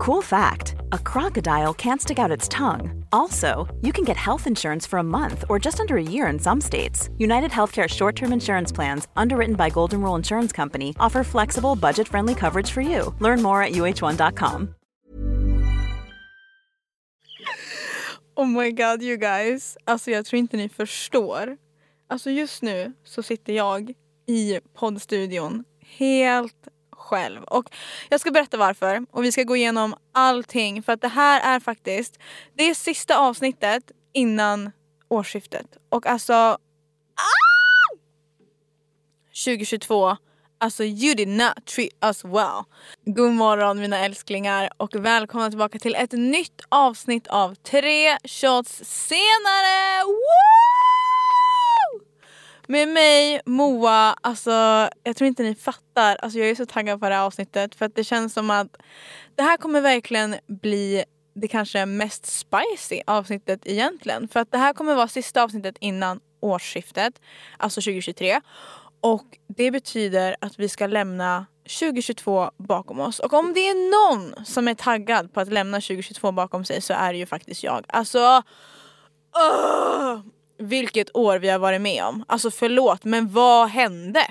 Cool fact a crocodile can't stick out its tongue. Also, you can get health insurance for a month or just under a year in some states. United Healthcare short term insurance plans, underwritten by Golden Rule Insurance Company, offer flexible, budget friendly coverage for you. Learn more at uh1.com. Oh my god you guys. Alltså jag tror inte ni förstår. Alltså just nu så sitter jag i poddstudion helt själv. Och jag ska berätta varför och vi ska gå igenom allting för att det här är faktiskt det är sista avsnittet innan årsskiftet. Och alltså ah! 2022 Alltså you did not treat us well. God morgon mina älsklingar och välkomna tillbaka till ett nytt avsnitt av tre shots senare! Woo! Med mig, Moa, alltså jag tror inte ni fattar. Alltså jag är så taggad på det här avsnittet för att det känns som att det här kommer verkligen bli det kanske mest spicy avsnittet egentligen. För att det här kommer vara sista avsnittet innan årsskiftet, alltså 2023. Och det betyder att vi ska lämna 2022 bakom oss. Och om det är någon som är taggad på att lämna 2022 bakom sig så är det ju faktiskt jag. Alltså... Uh, vilket år vi har varit med om. Alltså förlåt men vad hände?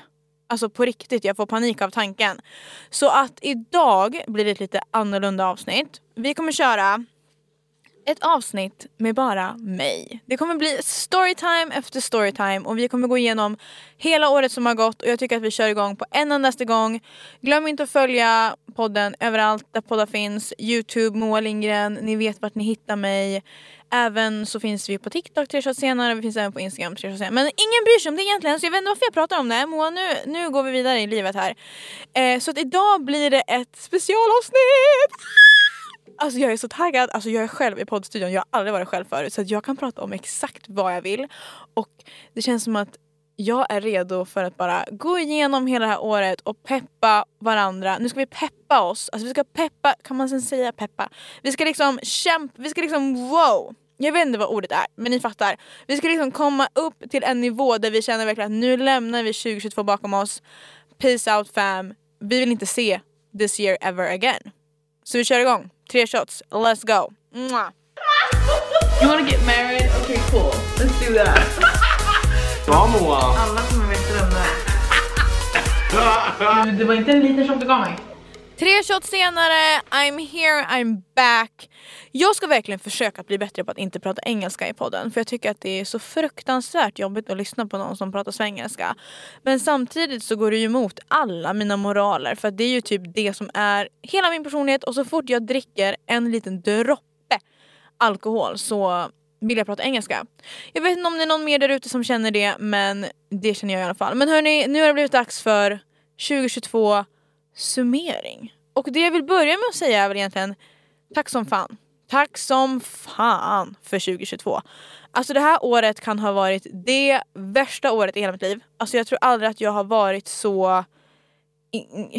Alltså på riktigt, jag får panik av tanken. Så att idag blir det ett lite annorlunda avsnitt. Vi kommer köra ett avsnitt med bara mig. Det kommer bli storytime efter storytime och vi kommer gå igenom hela året som har gått och jag tycker att vi kör igång på en endaste gång. Glöm inte att följa podden överallt där poddar finns. Youtube, Moa Lindgren, ni vet vart ni hittar mig. Även så finns vi på TikTok tre senare, vi finns även på Instagram tre senare. Men ingen bryr sig om det egentligen så jag vet inte varför jag pratar om det. Moa nu, nu går vi vidare i livet här. Eh, så att idag blir det ett specialavsnitt! Alltså jag är så taggad, alltså jag är själv i poddstudion, jag har aldrig varit själv förut så att jag kan prata om exakt vad jag vill. Och det känns som att jag är redo för att bara gå igenom hela det här året och peppa varandra. Nu ska vi peppa oss, alltså vi ska peppa, kan man sen säga peppa? Vi ska liksom kämpa, vi ska liksom wow! Jag vet inte vad ordet är, men ni fattar. Vi ska liksom komma upp till en nivå där vi känner verkligen att nu lämnar vi 2022 bakom oss. Peace out fam. Vi vill inte se this year ever again. Så vi kör igång. Tre shots. Let's go. Mwah. You wanna get married? Okay, cool. Let's do that. Ja Moa! Alla kommer veta vem det är. Det var inte en liten shot du gav mig. Tre shots senare, I'm here, I'm back. Jag ska verkligen försöka att bli bättre på att inte prata engelska i podden för jag tycker att det är så fruktansvärt jobbigt att lyssna på någon som pratar svengelska. Men samtidigt så går det ju emot alla mina moraler för det är ju typ det som är hela min personlighet och så fort jag dricker en liten droppe alkohol så vill jag prata engelska. Jag vet inte om det är någon mer där ute som känner det men det känner jag i alla fall. Men hörni, nu har det blivit dags för 2022 summering. Och det jag vill börja med att säga är väl egentligen tack som fan. Tack som fan för 2022. Alltså det här året kan ha varit det värsta året i hela mitt liv. Alltså jag tror aldrig att jag har varit så...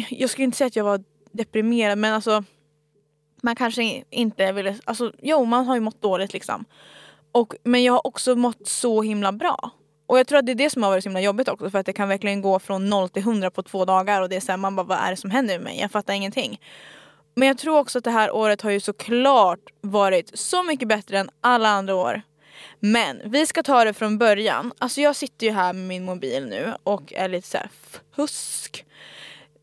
Jag skulle inte säga att jag var deprimerad men alltså man kanske inte ville... Alltså jo man har ju mått dåligt liksom. Och, men jag har också mått så himla bra. Och jag tror att det är det som har varit så himla jobbigt också för att det kan verkligen gå från 0 till 100 på två dagar och det är såhär man bara vad är det som händer med mig? Jag fattar ingenting. Men jag tror också att det här året har ju såklart varit så mycket bättre än alla andra år. Men vi ska ta det från början. Alltså jag sitter ju här med min mobil nu och är lite såhär fusk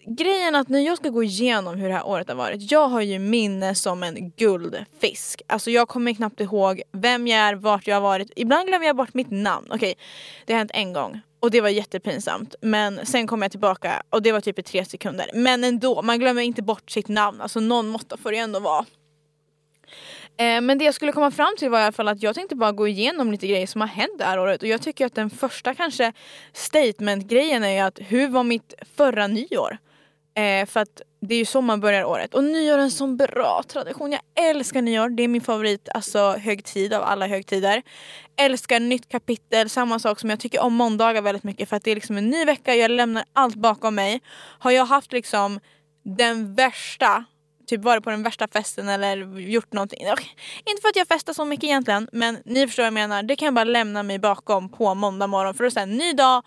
grejen att när jag ska gå igenom hur det här året har varit. Jag har ju minne som en guldfisk. Alltså jag kommer knappt ihåg vem jag är, vart jag har varit. Ibland glömmer jag bort mitt namn. Okej, okay, det har hänt en gång. Och det var jättepinsamt. Men sen kom jag tillbaka och det var typ i tre sekunder. Men ändå, man glömmer inte bort sitt namn. Alltså någon måtta får det ändå vara. Eh, men det jag skulle komma fram till var i alla fall att jag tänkte bara gå igenom lite grejer som har hänt det här året. Och jag tycker att den första kanske statement-grejen är ju att hur var mitt förra nyår? Eh, för att det är ju så man börjar året. Och nyår är en sån bra tradition. Jag älskar nyår. Det är min favorit alltså, högtid av alla högtider. Älskar nytt kapitel. Samma sak som jag tycker om måndagar väldigt mycket. För att det är liksom en ny vecka. Jag lämnar allt bakom mig. Har jag haft liksom den värsta typ varit på den värsta festen eller gjort någonting. Inte för att jag festar så mycket egentligen men ni förstår vad jag menar. Det kan jag bara lämna mig bakom på måndag morgon för att säga ny dag,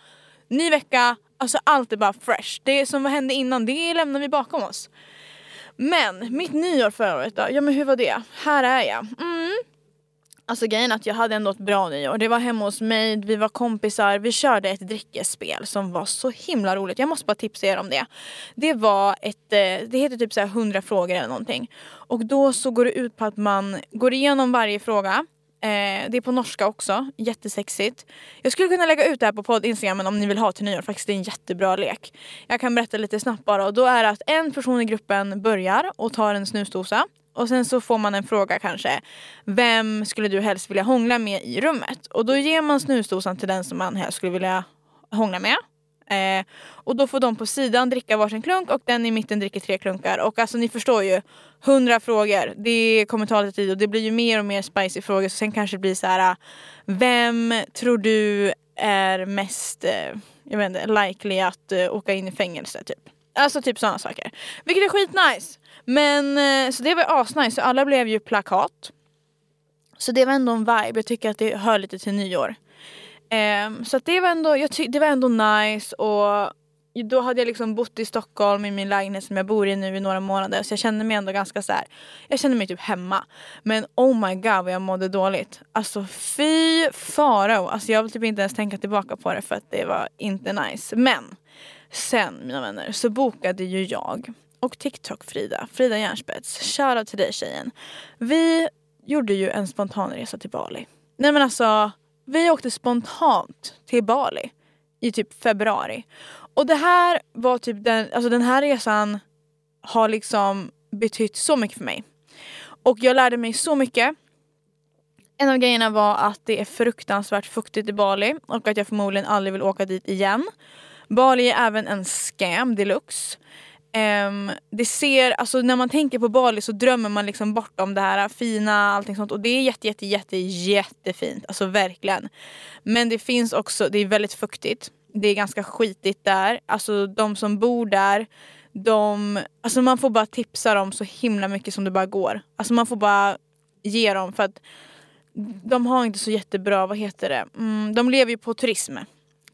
ny vecka, Alltså allt är bara fresh. Det som hände innan, det lämnar vi bakom oss. Men mitt nyår förra året då, ja men hur var det? Här är jag. Mm. Alltså grejen är att jag hade ändå ett bra nyår. Det var hemma hos mig, vi var kompisar, vi körde ett drickespel som var så himla roligt. Jag måste bara tipsa er om det. Det var ett, eh, det heter typ så här 100 frågor eller någonting. Och då så går det ut på att man går igenom varje fråga Eh, det är på norska också, jättesexigt. Jag skulle kunna lägga ut det här på podd Instagram om ni vill ha till nyår. Faktiskt det är en jättebra lek. Jag kan berätta lite snabbt bara. Och då är det att en person i gruppen börjar och tar en snusdosa. Och sen så får man en fråga kanske. Vem skulle du helst vilja hångla med i rummet? Och då ger man snusdosan till den som man helst skulle vilja hångla med. Eh, och då får de på sidan dricka varsin klunk och den i mitten dricker tre klunkar. Och alltså ni förstår ju, hundra frågor. Det kommer ta lite tid och det blir ju mer och mer spicy frågor. Så sen kanske det blir så här. Äh, vem tror du är mest, eh, jag vet inte, likely att eh, åka in i fängelse typ? Alltså typ sådana saker. Vilket är skitnice. Men eh, så det var asnice. Så alla blev ju plakat. Så det var ändå en vibe. Jag tycker att det hör lite till nyår. Um, så det var ändå, jag det var ändå nice och då hade jag liksom bott i Stockholm i min lägenhet som jag bor i nu i några månader så jag kände mig ändå ganska så här, Jag kände mig typ hemma. Men oh my god vad jag mådde dåligt. Alltså fy farao. Alltså jag vill typ inte ens tänka tillbaka på det för att det var inte nice. Men sen mina vänner så bokade ju jag och TikTok-Frida, Frida Järnspets, shoutout till dig tjejen. Vi gjorde ju en spontanresa till Bali. Nej men alltså vi åkte spontant till Bali i typ februari. Och det här var typ den, alltså den här resan har liksom betytt så mycket för mig. Och jag lärde mig så mycket. En av grejerna var att det är fruktansvärt fuktigt i Bali och att jag förmodligen aldrig vill åka dit igen. Bali är även en scam deluxe. Um, det ser, alltså när man tänker på Bali så drömmer man liksom bort om det här fina allting sånt och det är jätte jätte jätte jättefint, alltså verkligen. Men det finns också, det är väldigt fuktigt. Det är ganska skitigt där. Alltså de som bor där, de, alltså man får bara tipsa dem så himla mycket som det bara går. Alltså man får bara ge dem för att de har inte så jättebra, vad heter det, mm, de lever ju på turism.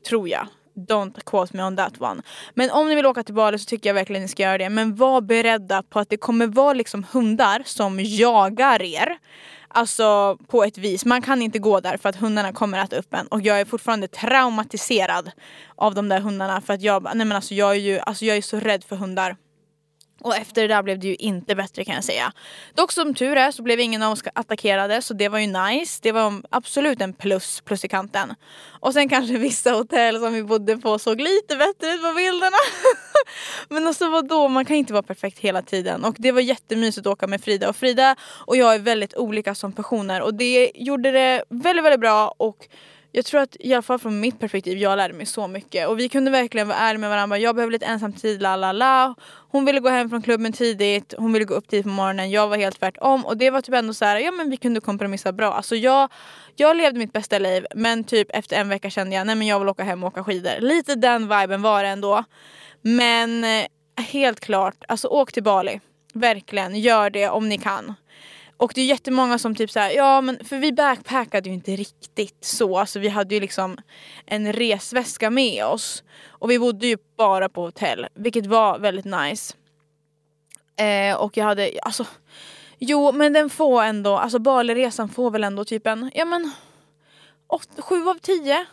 Tror jag. Don't quote me on that one. Men om ni vill åka till Bali så tycker jag verkligen ni ska göra det. Men var beredda på att det kommer vara liksom hundar som jagar er. Alltså på ett vis. Man kan inte gå där för att hundarna kommer att äta upp en. Och jag är fortfarande traumatiserad av de där hundarna. För att jag, nej men alltså jag är ju alltså jag är så rädd för hundar. Och efter det där blev det ju inte bättre kan jag säga. Dock som tur är så blev ingen av oss attackerade så det var ju nice. Det var absolut en plus, plus i kanten. Och sen kanske vissa hotell som vi bodde på såg lite bättre ut på bilderna. Men alltså vadå, man kan inte vara perfekt hela tiden. Och det var jättemysigt att åka med Frida. Och Frida och jag är väldigt olika som personer och det gjorde det väldigt, väldigt bra. Och jag tror att i alla fall från mitt perspektiv, jag lärde mig så mycket. Och vi kunde verkligen vara ärliga med varandra. Jag behöver lite ensamtid, la la la. Hon ville gå hem från klubben tidigt, hon ville gå upp tidigt på morgonen. Jag var helt tvärtom. Och det var typ ändå så här, ja men vi kunde kompromissa bra. Alltså jag, jag levde mitt bästa liv men typ efter en vecka kände jag, nej men jag vill åka hem och åka skidor. Lite den viben var det ändå. Men eh, helt klart, alltså åk till Bali. Verkligen, gör det om ni kan. Och det är jättemånga som typ såhär, ja men för vi backpackade ju inte riktigt så. Alltså vi hade ju liksom en resväska med oss. Och vi bodde ju bara på hotell, vilket var väldigt nice. Eh, och jag hade, alltså Jo men den får ändå, alltså Baliresan får väl ändå typ en, ja men 7 av 10.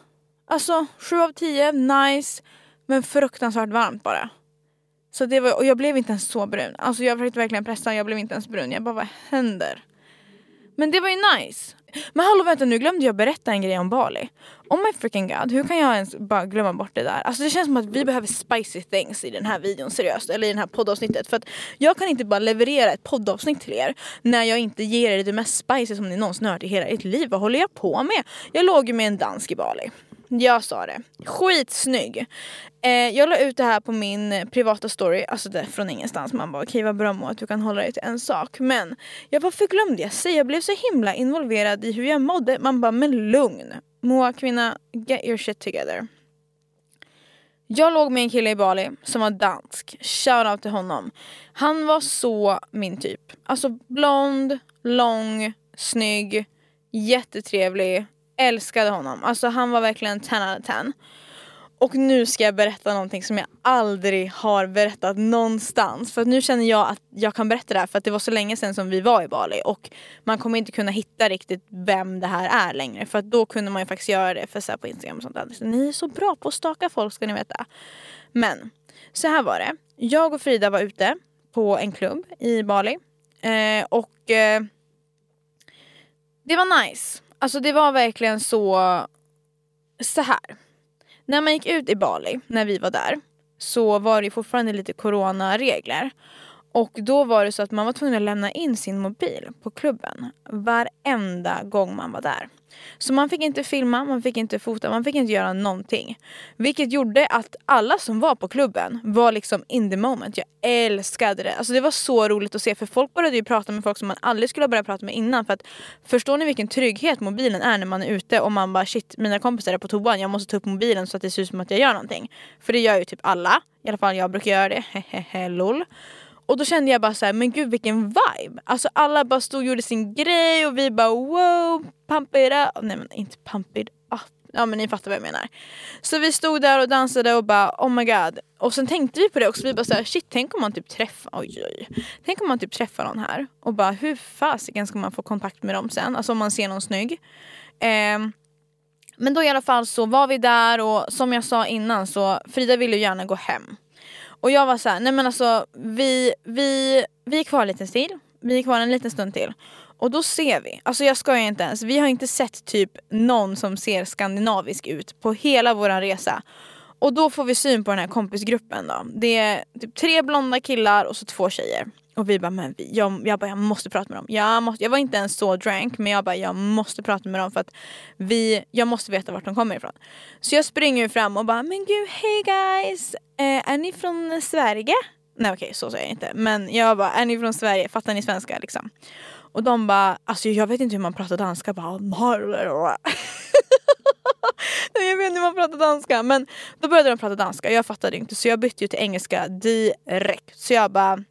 Alltså 7 av 10, nice. Men fruktansvärt varmt bara. Så det var, och jag blev inte ens så brun. Alltså jag försökte verkligen pressa, jag blev inte ens brun. Jag bara vad händer? Men det var ju nice. Men hallå vänta nu glömde jag berätta en grej om Bali. Oh my freaking god, hur kan jag ens bara glömma bort det där? Alltså det känns som att vi behöver spicy things i den här videon seriöst. Eller i det här poddavsnittet. För att jag kan inte bara leverera ett poddavsnitt till er när jag inte ger er det mest spicy som ni någonsin hört i hela ert liv. Vad håller jag på med? Jag låg ju med en dansk i Bali. Jag sa det. Skitsnygg. Eh, jag la ut det här på min privata story, alltså det från ingenstans. Man bara okej okay, vad bra Moa att du kan hålla dig till en sak. Men jag varför glömde jag säga? Jag blev så himla involverad i hur jag mådde. Man bara men lugn. Moa kvinna, get your shit together. Jag låg med en kille i Bali som var dansk. Shoutout till honom. Han var så min typ. Alltså blond, lång, snygg, jättetrevlig, älskade honom. Alltså han var verkligen 10 out of 10. Och nu ska jag berätta någonting som jag aldrig har berättat någonstans. För att nu känner jag att jag kan berätta det här för att det var så länge sedan som vi var i Bali. Och man kommer inte kunna hitta riktigt vem det här är längre. För att då kunde man ju faktiskt göra det för så här på Instagram och sånt där. Så ni är så bra på att staka folk ska ni veta. Men så här var det. Jag och Frida var ute på en klubb i Bali. Eh, och eh, det var nice. Alltså det var verkligen så... Så här. När man gick ut i Bali, när vi var där, så var det fortfarande lite coronaregler. Och då var det så att man var tvungen att lämna in sin mobil på klubben varenda gång man var där. Så man fick inte filma, man fick inte fota, man fick inte göra någonting. Vilket gjorde att alla som var på klubben var liksom in the moment. Jag älskade det. Alltså det var så roligt att se för folk började ju prata med folk som man aldrig skulle ha börjat prata med innan. För att förstår ni vilken trygghet mobilen är när man är ute och man bara shit mina kompisar är på toan, jag måste ta upp mobilen så att det ser ut som att jag gör någonting. För det gör ju typ alla. I alla fall jag brukar göra det. Hehehe lol. Och då kände jag bara så här, men gud vilken vibe. Alltså alla bara stod och gjorde sin grej och vi bara wow, pump it up. Nej men inte pump it up. Ja men ni fattar vad jag menar. Så vi stod där och dansade och bara oh my god. Och sen tänkte vi på det också, vi bara såhär shit tänk om man typ träffar, oj oj. Tänk om man typ träffar någon här och bara hur fasiken ska man få kontakt med dem sen? Alltså om man ser någon snygg. Eh, men då i alla fall så var vi där och som jag sa innan så Frida ville ju gärna gå hem. Och jag var så här, nej men alltså vi, vi, vi är kvar en liten tid. Vi är kvar en liten stund till. Och då ser vi, alltså jag skojar inte ens, vi har inte sett typ någon som ser skandinavisk ut på hela vår resa. Och då får vi syn på den här kompisgruppen då. Det är typ tre blonda killar och så två tjejer. Och vi bara, men vi, jag, jag, bara, jag måste prata med dem. Jag, måste, jag var inte ens så drank men jag bara, jag måste prata med dem för att vi, jag måste veta vart de kommer ifrån. Så jag springer fram och bara, men gud hej guys! Eh, är ni från Sverige? Nej okej okay, så säger jag inte. Men jag bara, är ni från Sverige? Fattar ni svenska liksom? Och de bara, alltså jag vet inte hur man pratar danska. Bara, jag vet inte hur man pratar danska. Men då började de prata danska. Jag fattade inte så jag bytte ju till engelska direkt. Så jag bara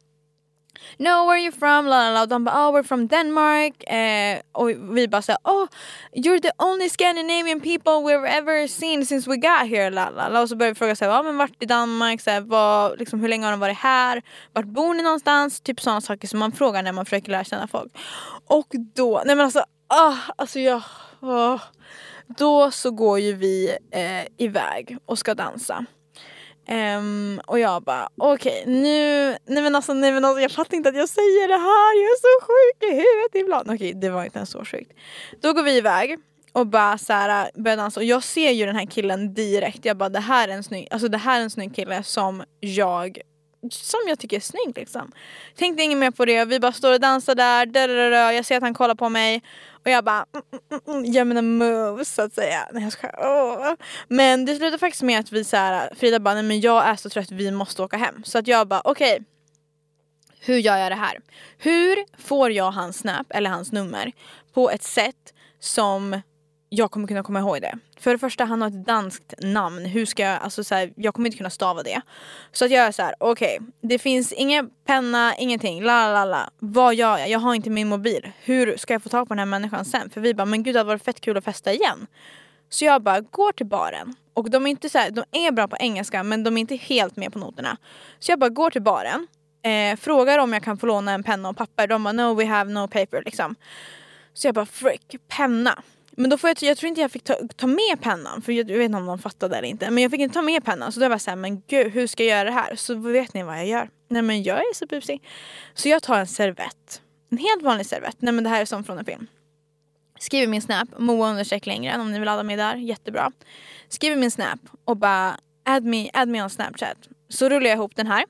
No, where are you from? La, la, la. De bara, oh we're from Denmark. Eh, och vi bara såhär, oh ah, you're the only Scandinavian people we've ever seen since we got here. La, la, la. Och så började vi fråga, såhär, ah, men vart i Danmark? Såhär, vad, liksom, hur länge har de varit här? Vart bor ni någonstans? Typ sådana saker som man frågar när man försöker lära känna folk. Och då, nej men alltså, ah, alltså jag... Oh. Då så går ju vi eh, iväg och ska dansa. Um, och jag bara okej okay, nu, nej men, alltså, nej men alltså jag fattar inte att jag säger det här, jag är så sjuk i huvudet ibland. Okej okay, det var inte ens så sjukt. Då går vi iväg och bara så här, börjar dansa och jag ser ju den här killen direkt. Jag bara det här är en snygg, alltså det här är en snygg kille som jag som jag tycker är snygg liksom. Tänkte inget mer på det, vi bara står och dansar där, där, jag ser att han kollar på mig och jag bara mm, mm, mm, mm gör mina moves så att säga. Nej, jag ska. Men det slutade faktiskt med att vi så här, Frida bara nej men jag är så trött, vi måste åka hem. Så att jag bara okej okay, hur gör jag det här? Hur får jag hans snap eller hans nummer på ett sätt som jag kommer kunna komma ihåg det. För det första, han har ett danskt namn. Hur ska jag, alltså så här, jag kommer inte kunna stava det. Så att jag är så här, okej, okay, det finns ingen penna, ingenting, la la la. Vad gör jag? Jag har inte min mobil. Hur ska jag få tag på den här människan sen? För vi bara, men gud det hade varit fett kul att festa igen. Så jag bara går till baren. Och de är inte så här, de är bra på engelska men de är inte helt med på noterna. Så jag bara går till baren, eh, frågar om jag kan få låna en penna och papper. De bara no we have no paper liksom. Så jag bara frick, penna. Men då får jag, jag tror inte jag fick ta, ta med pennan för jag, jag, vet inte om de fattade eller inte. Men jag fick inte ta med pennan så då var jag såhär, men gud hur ska jag göra det här? Så vet ni vad jag gör? Nej men jag är så busig. Så jag tar en servett. En helt vanlig servett. Nej men det här är som från en film. Skriver min snap, Moa understreck längre om ni vill ladda mig där, jättebra. Skriver min snap och bara add me, add me on snapchat. Så rullar jag ihop den här.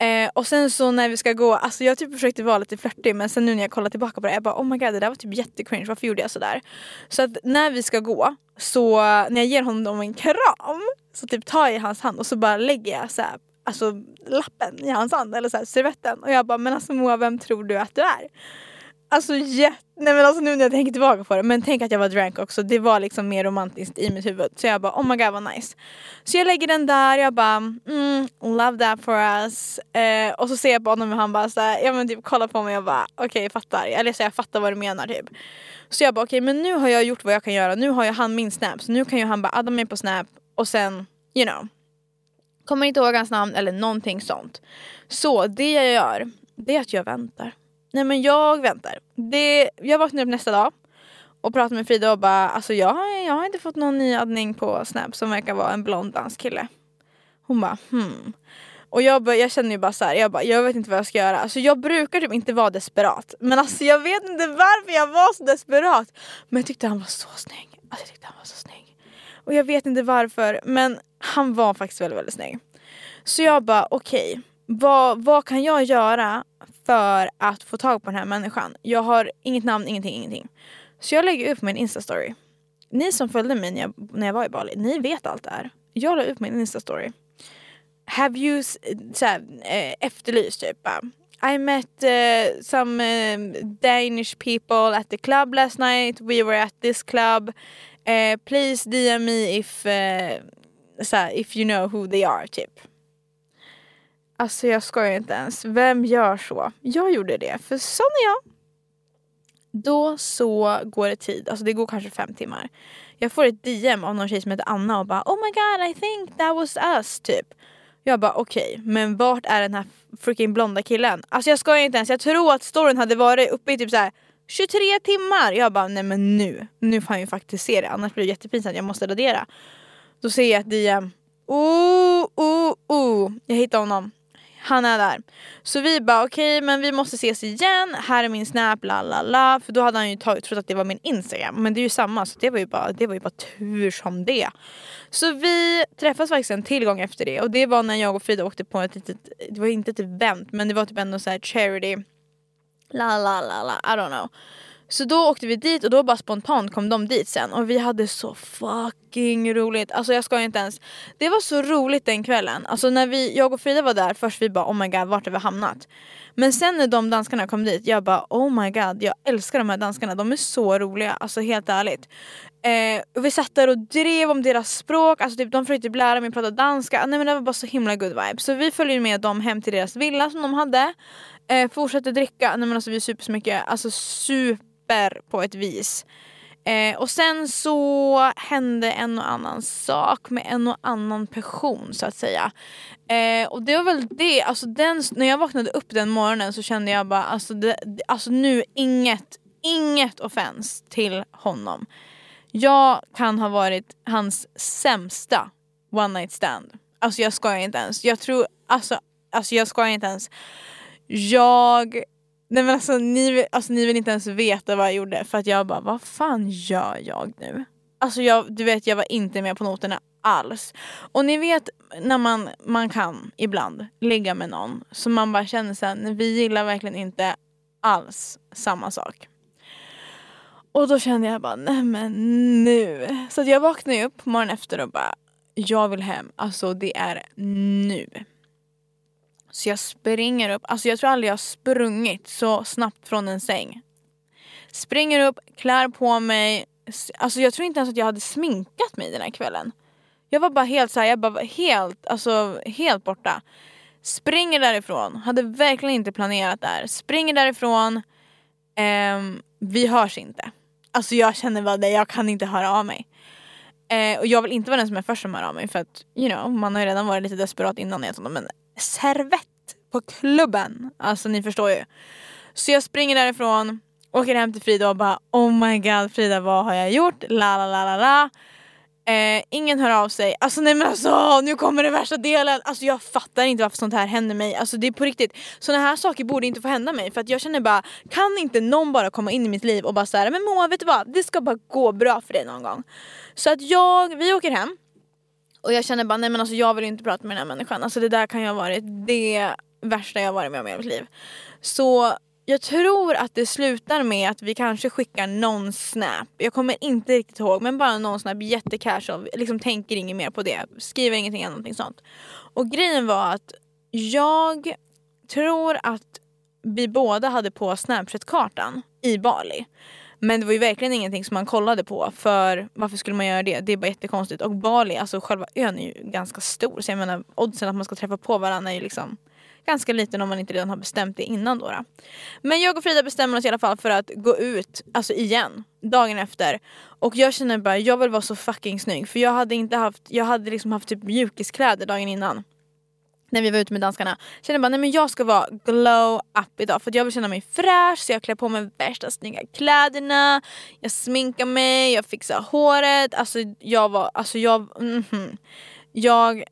Eh, och sen så när vi ska gå, alltså jag typ försökte vara lite flörtig men sen nu när jag kollar tillbaka på det jag bara oh my god det där var typ jättecringe, varför gjorde jag sådär? Så att när vi ska gå, så när jag ger honom en kram så typ tar jag hans hand och så bara lägger jag så här, alltså lappen i hans hand eller så här, servetten och jag bara men alltså Moa vem tror du att du är? Alltså jätte, nej men alltså nu när jag tänker tillbaka på det, men tänk att jag var drank också, det var liksom mer romantiskt i mitt huvud. Så jag bara oh my god vad nice. Så jag lägger den där, jag bara mm, love that for us. Eh, och så ser jag på honom och han bara såhär, ja men typ kollar på mig och bara okej okay, jag fattar, eller så jag fattar vad du menar typ. Så jag bara okej okay, men nu har jag gjort vad jag kan göra, nu har jag han min snap så nu kan ju han bara adda mig på snap och sen you know. Kommer inte ihåg hans namn eller någonting sånt. Så det jag gör, det är att jag väntar. Nej men jag väntar. Det, jag vaknar upp nästa dag och pratar med Frida och bara alltså jag, har- jag har inte fått någon ny addning på Snap som verkar vara en blond dansk kille. Hon bara hmm. Och jag, bara, jag känner ju bara så här, jag, bara, jag vet inte vad jag ska göra. Alltså jag brukar typ inte vara desperat. Men alltså jag vet inte varför jag var så desperat. Men jag tyckte han var så snygg. Alltså jag tyckte han var så snygg. Och jag vet inte varför men han var faktiskt väldigt väldigt snygg. Så jag bara okej, vad, vad kan jag göra för att få tag på den här människan? Jag har inget namn, ingenting, ingenting. Så jag lägger upp min instastory. Ni som följde mig när jag, när jag var i Bali, ni vet allt det här. Jag la upp min instastory. Have you såhär, eh, efterlyst typ I met uh, some uh, Danish people at the club last night. We were at this club. Uh, please DM me if, uh, såhär, if you know who they are typ. Alltså jag skojar inte ens. Vem gör så? Jag gjorde det, för sån är jag. Då så går det tid, alltså det går kanske fem timmar. Jag får ett DM av någon tjej som heter Anna och bara Oh my god I think that was us typ. Jag bara okej, men vart är den här freaking blonda killen? Alltså jag skojar inte ens, jag tror att storyn hade varit uppe i typ så här 23 timmar. Jag bara nej men nu, nu får han ju faktiskt se det annars blir det jättepinsamt, jag måste radera. Då ser jag ett DM. Oh, oh, oh. Jag hittar honom. Han är där. Så vi bara okej men vi måste ses igen, här är min snap, la la la. För då hade han ju tagit, trott att det var min instagram. Men det är ju samma så det var ju bara, det var ju bara tur som det. Så vi träffas faktiskt en till gång efter det och det var när jag och Frida åkte på ett litet, det var inte ett event men det var typ ändå så här charity. La la la la, I don't know. Så då åkte vi dit och då bara spontant kom de dit sen och vi hade så fucking roligt. Alltså jag ska inte ens. Det var så roligt den kvällen. Alltså när vi, jag och Frida var där först vi bara oh my god vart har vi hamnat? Men sen när de danskarna kom dit jag bara oh my god jag älskar de här danskarna. De är så roliga, alltså helt ärligt. Eh, och vi satt där och drev om deras språk, alltså typ, de försökte typ lära mig prata danska. Nej men det var bara så himla good vibe. Så vi följde med dem hem till deras villa som de hade. Eh, fortsätter dricka, nej men alltså vi är super så mycket, alltså super på ett vis. Eh, och sen så hände en och annan sak med en och annan person så att säga. Eh, och det var väl det, alltså den, när jag vaknade upp den morgonen så kände jag bara alltså, det, det- alltså nu inget, inget offens till honom. Jag kan ha varit hans sämsta one night stand. Alltså jag skojar inte ens. Jag tror, alltså, alltså jag skojar inte ens. Jag Nej men alltså ni, vill- alltså ni vill inte ens veta vad jag gjorde för att jag bara vad fan gör jag nu? Alltså jag, du vet jag var inte med på noterna alls. Och ni vet när man, man kan ibland ligga med någon som man bara känner sen vi gillar verkligen inte alls samma sak. Och då kände jag bara nej men nu. Så att jag vaknade upp morgonen efter och bara jag vill hem, alltså det är nu. Så jag springer upp, alltså jag tror aldrig jag har sprungit så snabbt från en säng. Springer upp, klär på mig, alltså jag tror inte ens att jag hade sminkat mig den här kvällen. Jag var bara helt såhär, jag bara var helt, alltså helt borta. Springer därifrån, hade verkligen inte planerat det här Springer därifrån, ehm, vi hörs inte. Alltså jag känner bara det, jag kan inte höra av mig. Eh, och jag vill inte vara den som är först som hör av mig för att you know, man har ju redan varit lite desperat innan. Jag men servett på klubben. Alltså ni förstår ju. Så jag springer därifrån, åker hem till Frida och bara oh my god Frida vad har jag gjort? La la la la la. Eh, ingen hör av sig. Alltså nej men alltså nu kommer den värsta delen. Alltså jag fattar inte varför sånt här händer mig. Alltså det är på riktigt. Såna här saker borde inte få hända mig. För att jag känner bara, kan inte någon bara komma in i mitt liv och bara säga men Moa vet du vad? Det ska bara gå bra för dig någon gång. Så att jag, vi åker hem. Och jag känner bara nej men alltså jag vill inte prata med den här människan. Alltså det där kan ju ha varit det värsta jag varit med om i hela mitt liv. Så jag tror att det slutar med att vi kanske skickar någon snap. Jag kommer inte riktigt ihåg men bara någon snap jättecasual. Liksom tänker inget mer på det. Skriver ingenting eller någonting sånt. Och grejen var att jag tror att vi båda hade på Snapchat-kartan i Bali. Men det var ju verkligen ingenting som man kollade på för varför skulle man göra det? Det är bara jättekonstigt. Och Bali, alltså själva ön är ju ganska stor så jag menar oddsen att man ska träffa på varandra är ju liksom ganska liten om man inte redan har bestämt det innan då. då. Men jag och Frida bestämmer oss i alla fall för att gå ut, alltså igen, dagen efter. Och jag känner bara, jag vill vara så fucking snygg för jag hade inte haft, jag hade liksom haft typ mjukiskläder dagen innan när vi var ute med danskarna. Kände bara nej men jag ska vara glow up idag för jag vill känna mig fräsch så jag klär på mig värsta snygga kläderna. Jag sminkar mig, jag fixar håret. Alltså jag var, alltså jag, mm -hmm. jag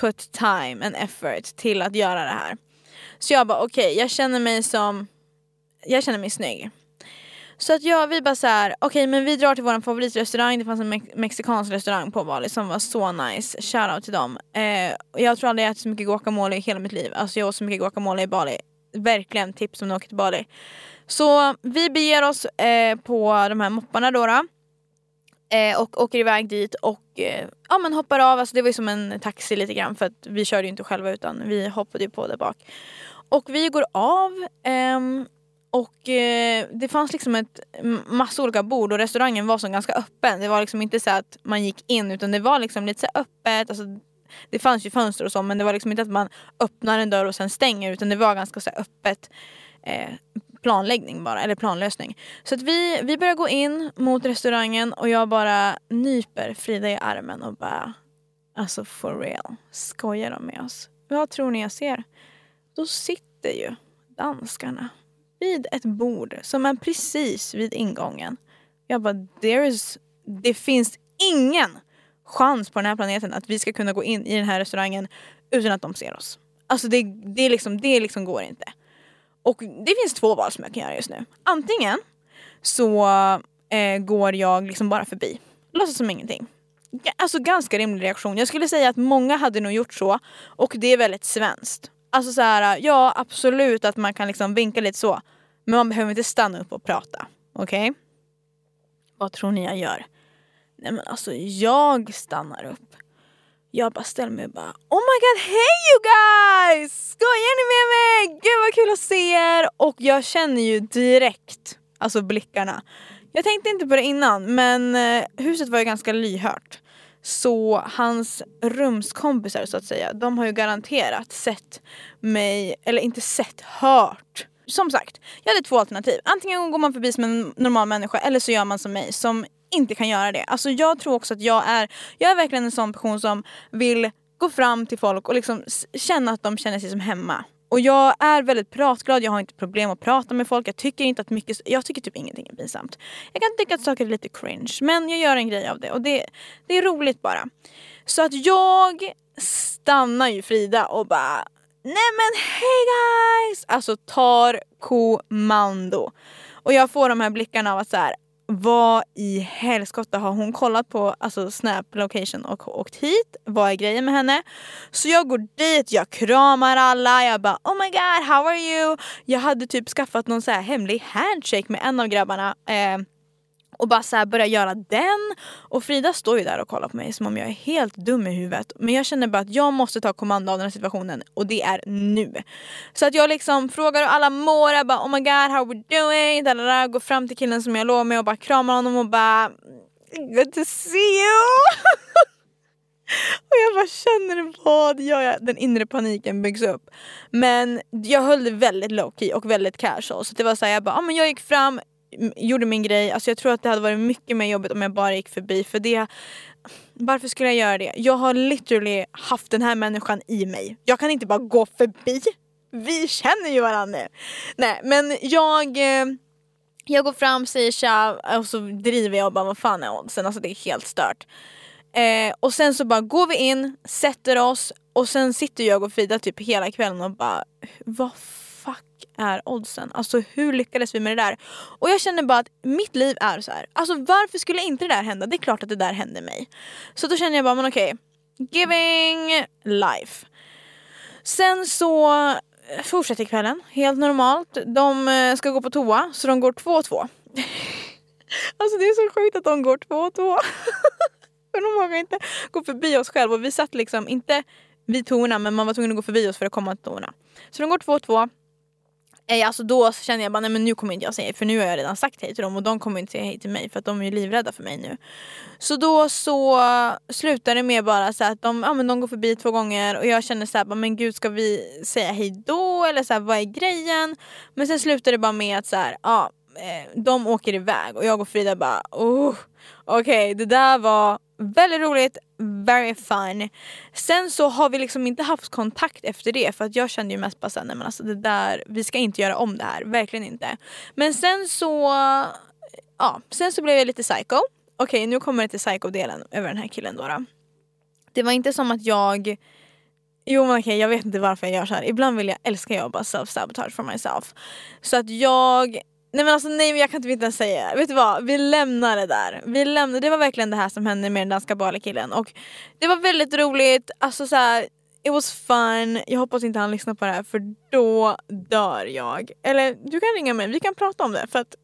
put time and effort till att göra det här. Så jag bara okej, okay, jag känner mig som, jag känner mig snygg. Så att ja, vi bara så här, okej okay, men vi drar till vår favoritrestaurang, det fanns en me mexikansk restaurang på Bali som var så nice, shoutout till dem. Eh, jag tror aldrig jag ätit så mycket guacamole i hela mitt liv, alltså jag åt så mycket guacamole i Bali. Verkligen tips om ni åker till Bali. Så vi beger oss eh, på de här mopparna då. då eh, och åker iväg dit och eh, ja, men hoppar av, alltså det var ju som en taxi lite grann för att vi körde ju inte själva utan vi hoppade ju på där bak. Och vi går av ehm, och eh, det fanns liksom ett massa olika bord och restaurangen var som ganska öppen. Det var liksom inte så att man gick in utan det var liksom lite så öppet. Alltså, det fanns ju fönster och så men det var liksom inte att man öppnar en dörr och sen stänger utan det var ganska så öppet eh, planläggning bara, eller planlösning. Så att vi, vi börjar gå in mot restaurangen och jag bara nyper Frida i armen och bara Alltså for real, skojar de med oss? Vad tror ni jag ser? Då sitter ju danskarna vid ett bord som är precis vid ingången. Jag bara, there is, det finns ingen chans på den här planeten att vi ska kunna gå in i den här restaurangen utan att de ser oss. Alltså det, det, liksom, det liksom går inte. Och det finns två val som jag kan göra just nu. Antingen så eh, går jag liksom bara förbi, låtsas som ingenting. Alltså ganska rimlig reaktion. Jag skulle säga att många hade nog gjort så och det är väldigt svenskt. Alltså så här, ja absolut att man kan liksom vinka lite så. Men man behöver inte stanna upp och prata. Okej? Okay? Vad tror ni jag gör? Nej men alltså jag stannar upp. Jag bara ställer mig och bara Oh my god, hey you guys! Skojar ni med mig? Gud vad kul att se er! Och jag känner ju direkt, alltså blickarna. Jag tänkte inte på det innan men eh, huset var ju ganska lyhört. Så hans rumskompisar så att säga, de har ju garanterat sett mig, eller inte sett, hört. Som sagt, jag hade två alternativ. Antingen går man förbi som en normal människa eller så gör man som mig som inte kan göra det. Alltså jag tror också att jag är, jag är verkligen en sån person som vill gå fram till folk och liksom känna att de känner sig som hemma. Och jag är väldigt pratglad, jag har inte problem att prata med folk. Jag tycker inte att mycket, jag tycker typ ingenting är pinsamt. Jag kan tycka att saker är lite cringe men jag gör en grej av det och det, det är roligt bara. Så att jag stannar ju Frida och bara Nej men hej guys! Alltså tar kommando. Och jag får de här blickarna av att så här, vad i helskotta har hon kollat på alltså Snap location och åkt hit? Vad är grejen med henne? Så jag går dit, jag kramar alla, jag bara oh my god how are you? Jag hade typ skaffat någon så här hemlig handshake med en av grabbarna eh, och bara så börja göra den. Och Frida står ju där och kollar på mig som om jag är helt dum i huvudet. Men jag känner bara att jag måste ta kommando av den här situationen och det är nu. Så att jag liksom frågar hur alla mår, jag bara oh my god how we doing? Dadada, går fram till killen som jag låg med och bara kramar honom och bara good to see you! Och jag bara känner vad gör jag? Den inre paniken byggs upp. Men jag höll det väldigt low key och väldigt casual. Så det var så här, jag bara, ah, men jag gick fram, gjorde min grej. Alltså jag tror att det hade varit mycket mer jobbigt om jag bara gick förbi. För det, varför skulle jag göra det? Jag har literally haft den här människan i mig. Jag kan inte bara gå förbi. Vi känner ju varandra nu. Nej men jag eh, jag går fram, säger tja och så driver jag och bara vad fan är oddsen? Alltså det är helt stört. Eh, och sen så bara går vi in, sätter oss och sen sitter jag och Frida typ hela kvällen och bara vad är oddsen? Alltså hur lyckades vi med det där? Och jag känner bara att mitt liv är så här. Alltså varför skulle inte det där hända? Det är klart att det där hände mig. Så då känner jag bara, men okej. Okay, giving life. Sen så eh, fortsätter kvällen helt normalt. De eh, ska gå på toa så de går två och två. Alltså det är så sjukt att de går två och två. För de vågar inte gå förbi oss själva och vi satt liksom inte vid toorna men man var tvungen att gå förbi oss för att komma till toorna. Så de går två och två Eh, Alltså då känner jag bara nej men nu kommer inte jag säga hej för nu har jag redan sagt hej till dem och de kommer inte säga hej till mig för att de är ju livrädda för mig nu. Så då så slutar det med bara så att de, ja, men de går förbi två gånger och jag känner så här, bara, men gud ska vi säga hej då eller så här, vad är grejen? Men sen slutar det bara med att så här, ja, eh, de åker iväg och jag och Frida bara oh, okej det där var väldigt roligt, very fun. Sen så har vi liksom inte haft kontakt efter det för att jag kände ju mest bara såhär, nej men alltså det där, vi ska inte göra om det här, verkligen inte. Men sen så, ja, sen så blev jag lite psycho. Okej nu kommer det till psycho-delen över den här killen då. då. Det var inte som att jag Jo men okej jag vet inte varför jag gör så här. Ibland vill jag, älskar jag bara self-sabotage for myself. Så att jag Nej men alltså nej men jag kan inte ens säga Vet du vad? Vi lämnar det där. Vi lämnar, det var verkligen det här som hände med den danska balekillen och det var väldigt roligt, alltså så här, It was fun, jag hoppas inte han lyssnar på det här för då dör jag. Eller du kan ringa mig, vi kan prata om det för att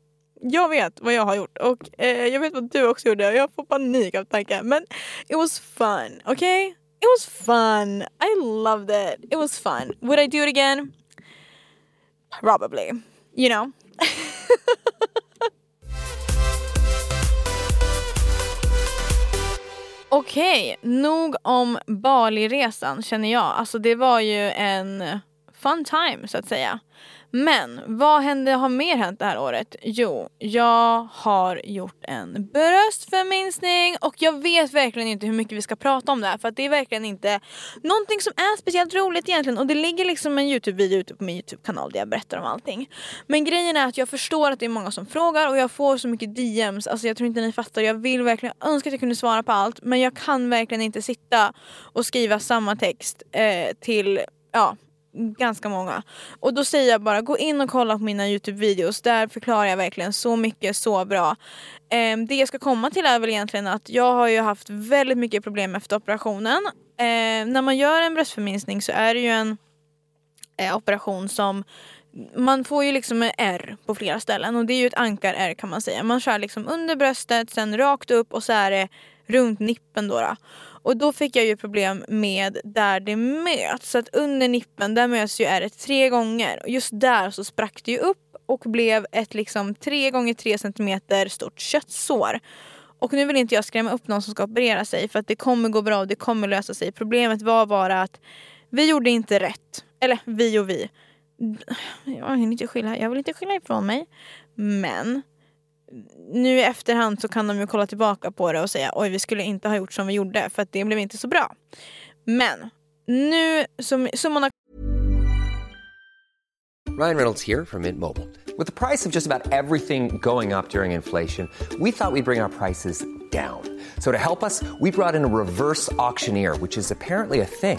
jag vet vad jag har gjort och eh, jag vet vad du också gjorde och jag får panik av tanken. Men it was fun, okay? It was fun. I loved it. It was fun. Would I do it again? Probably. You know? Okej, nog om Bali-resan känner jag. Alltså det var ju en fun time så att säga. Men vad hände, har mer hänt det här året? Jo, jag har gjort en bröstförminskning och jag vet verkligen inte hur mycket vi ska prata om det här för att det är verkligen inte någonting som är speciellt roligt egentligen och det ligger liksom en Youtube-video ute på min Youtube-kanal där jag berättar om allting. Men grejen är att jag förstår att det är många som frågar och jag får så mycket DMs, alltså jag tror inte ni fattar, jag vill verkligen önska att jag kunde svara på allt men jag kan verkligen inte sitta och skriva samma text eh, till ja, ganska många. Och då säger jag bara gå in och kolla på mina Youtube-videos. Där förklarar jag verkligen så mycket, så bra. Eh, det jag ska komma till är väl egentligen att jag har ju haft väldigt mycket problem efter operationen. Eh, när man gör en bröstförminskning så är det ju en eh, operation som man får ju liksom en R på flera ställen och det är ju ett ankar-R kan man säga. Man skär liksom under bröstet, sen rakt upp och så är det runt nippen då. då. Och då fick jag ju problem med där det möts. Så att under nippen där möts ju ärret tre gånger. Och just där så sprack det ju upp och blev ett liksom 3 gånger 3 centimeter stort köttsår. Och nu vill inte jag skrämma upp någon som ska operera sig för att det kommer gå bra och det kommer lösa sig. Problemet var bara att vi gjorde inte rätt. Eller vi och vi. Jag vill inte skylla, jag vill inte skylla ifrån mig. Men nu i efterhand så kan de ju kolla tillbaka på det och säga oj vi skulle inte ha gjort som vi gjorde för att det blev inte så bra. Men nu som summan av Ryan Reynolds här från Mint Mobile. With the price of just about everything going up during inflation, we thought we'd bring our prices down. So to help us, we brought in a reverse auctioneer, which is apparently a thing.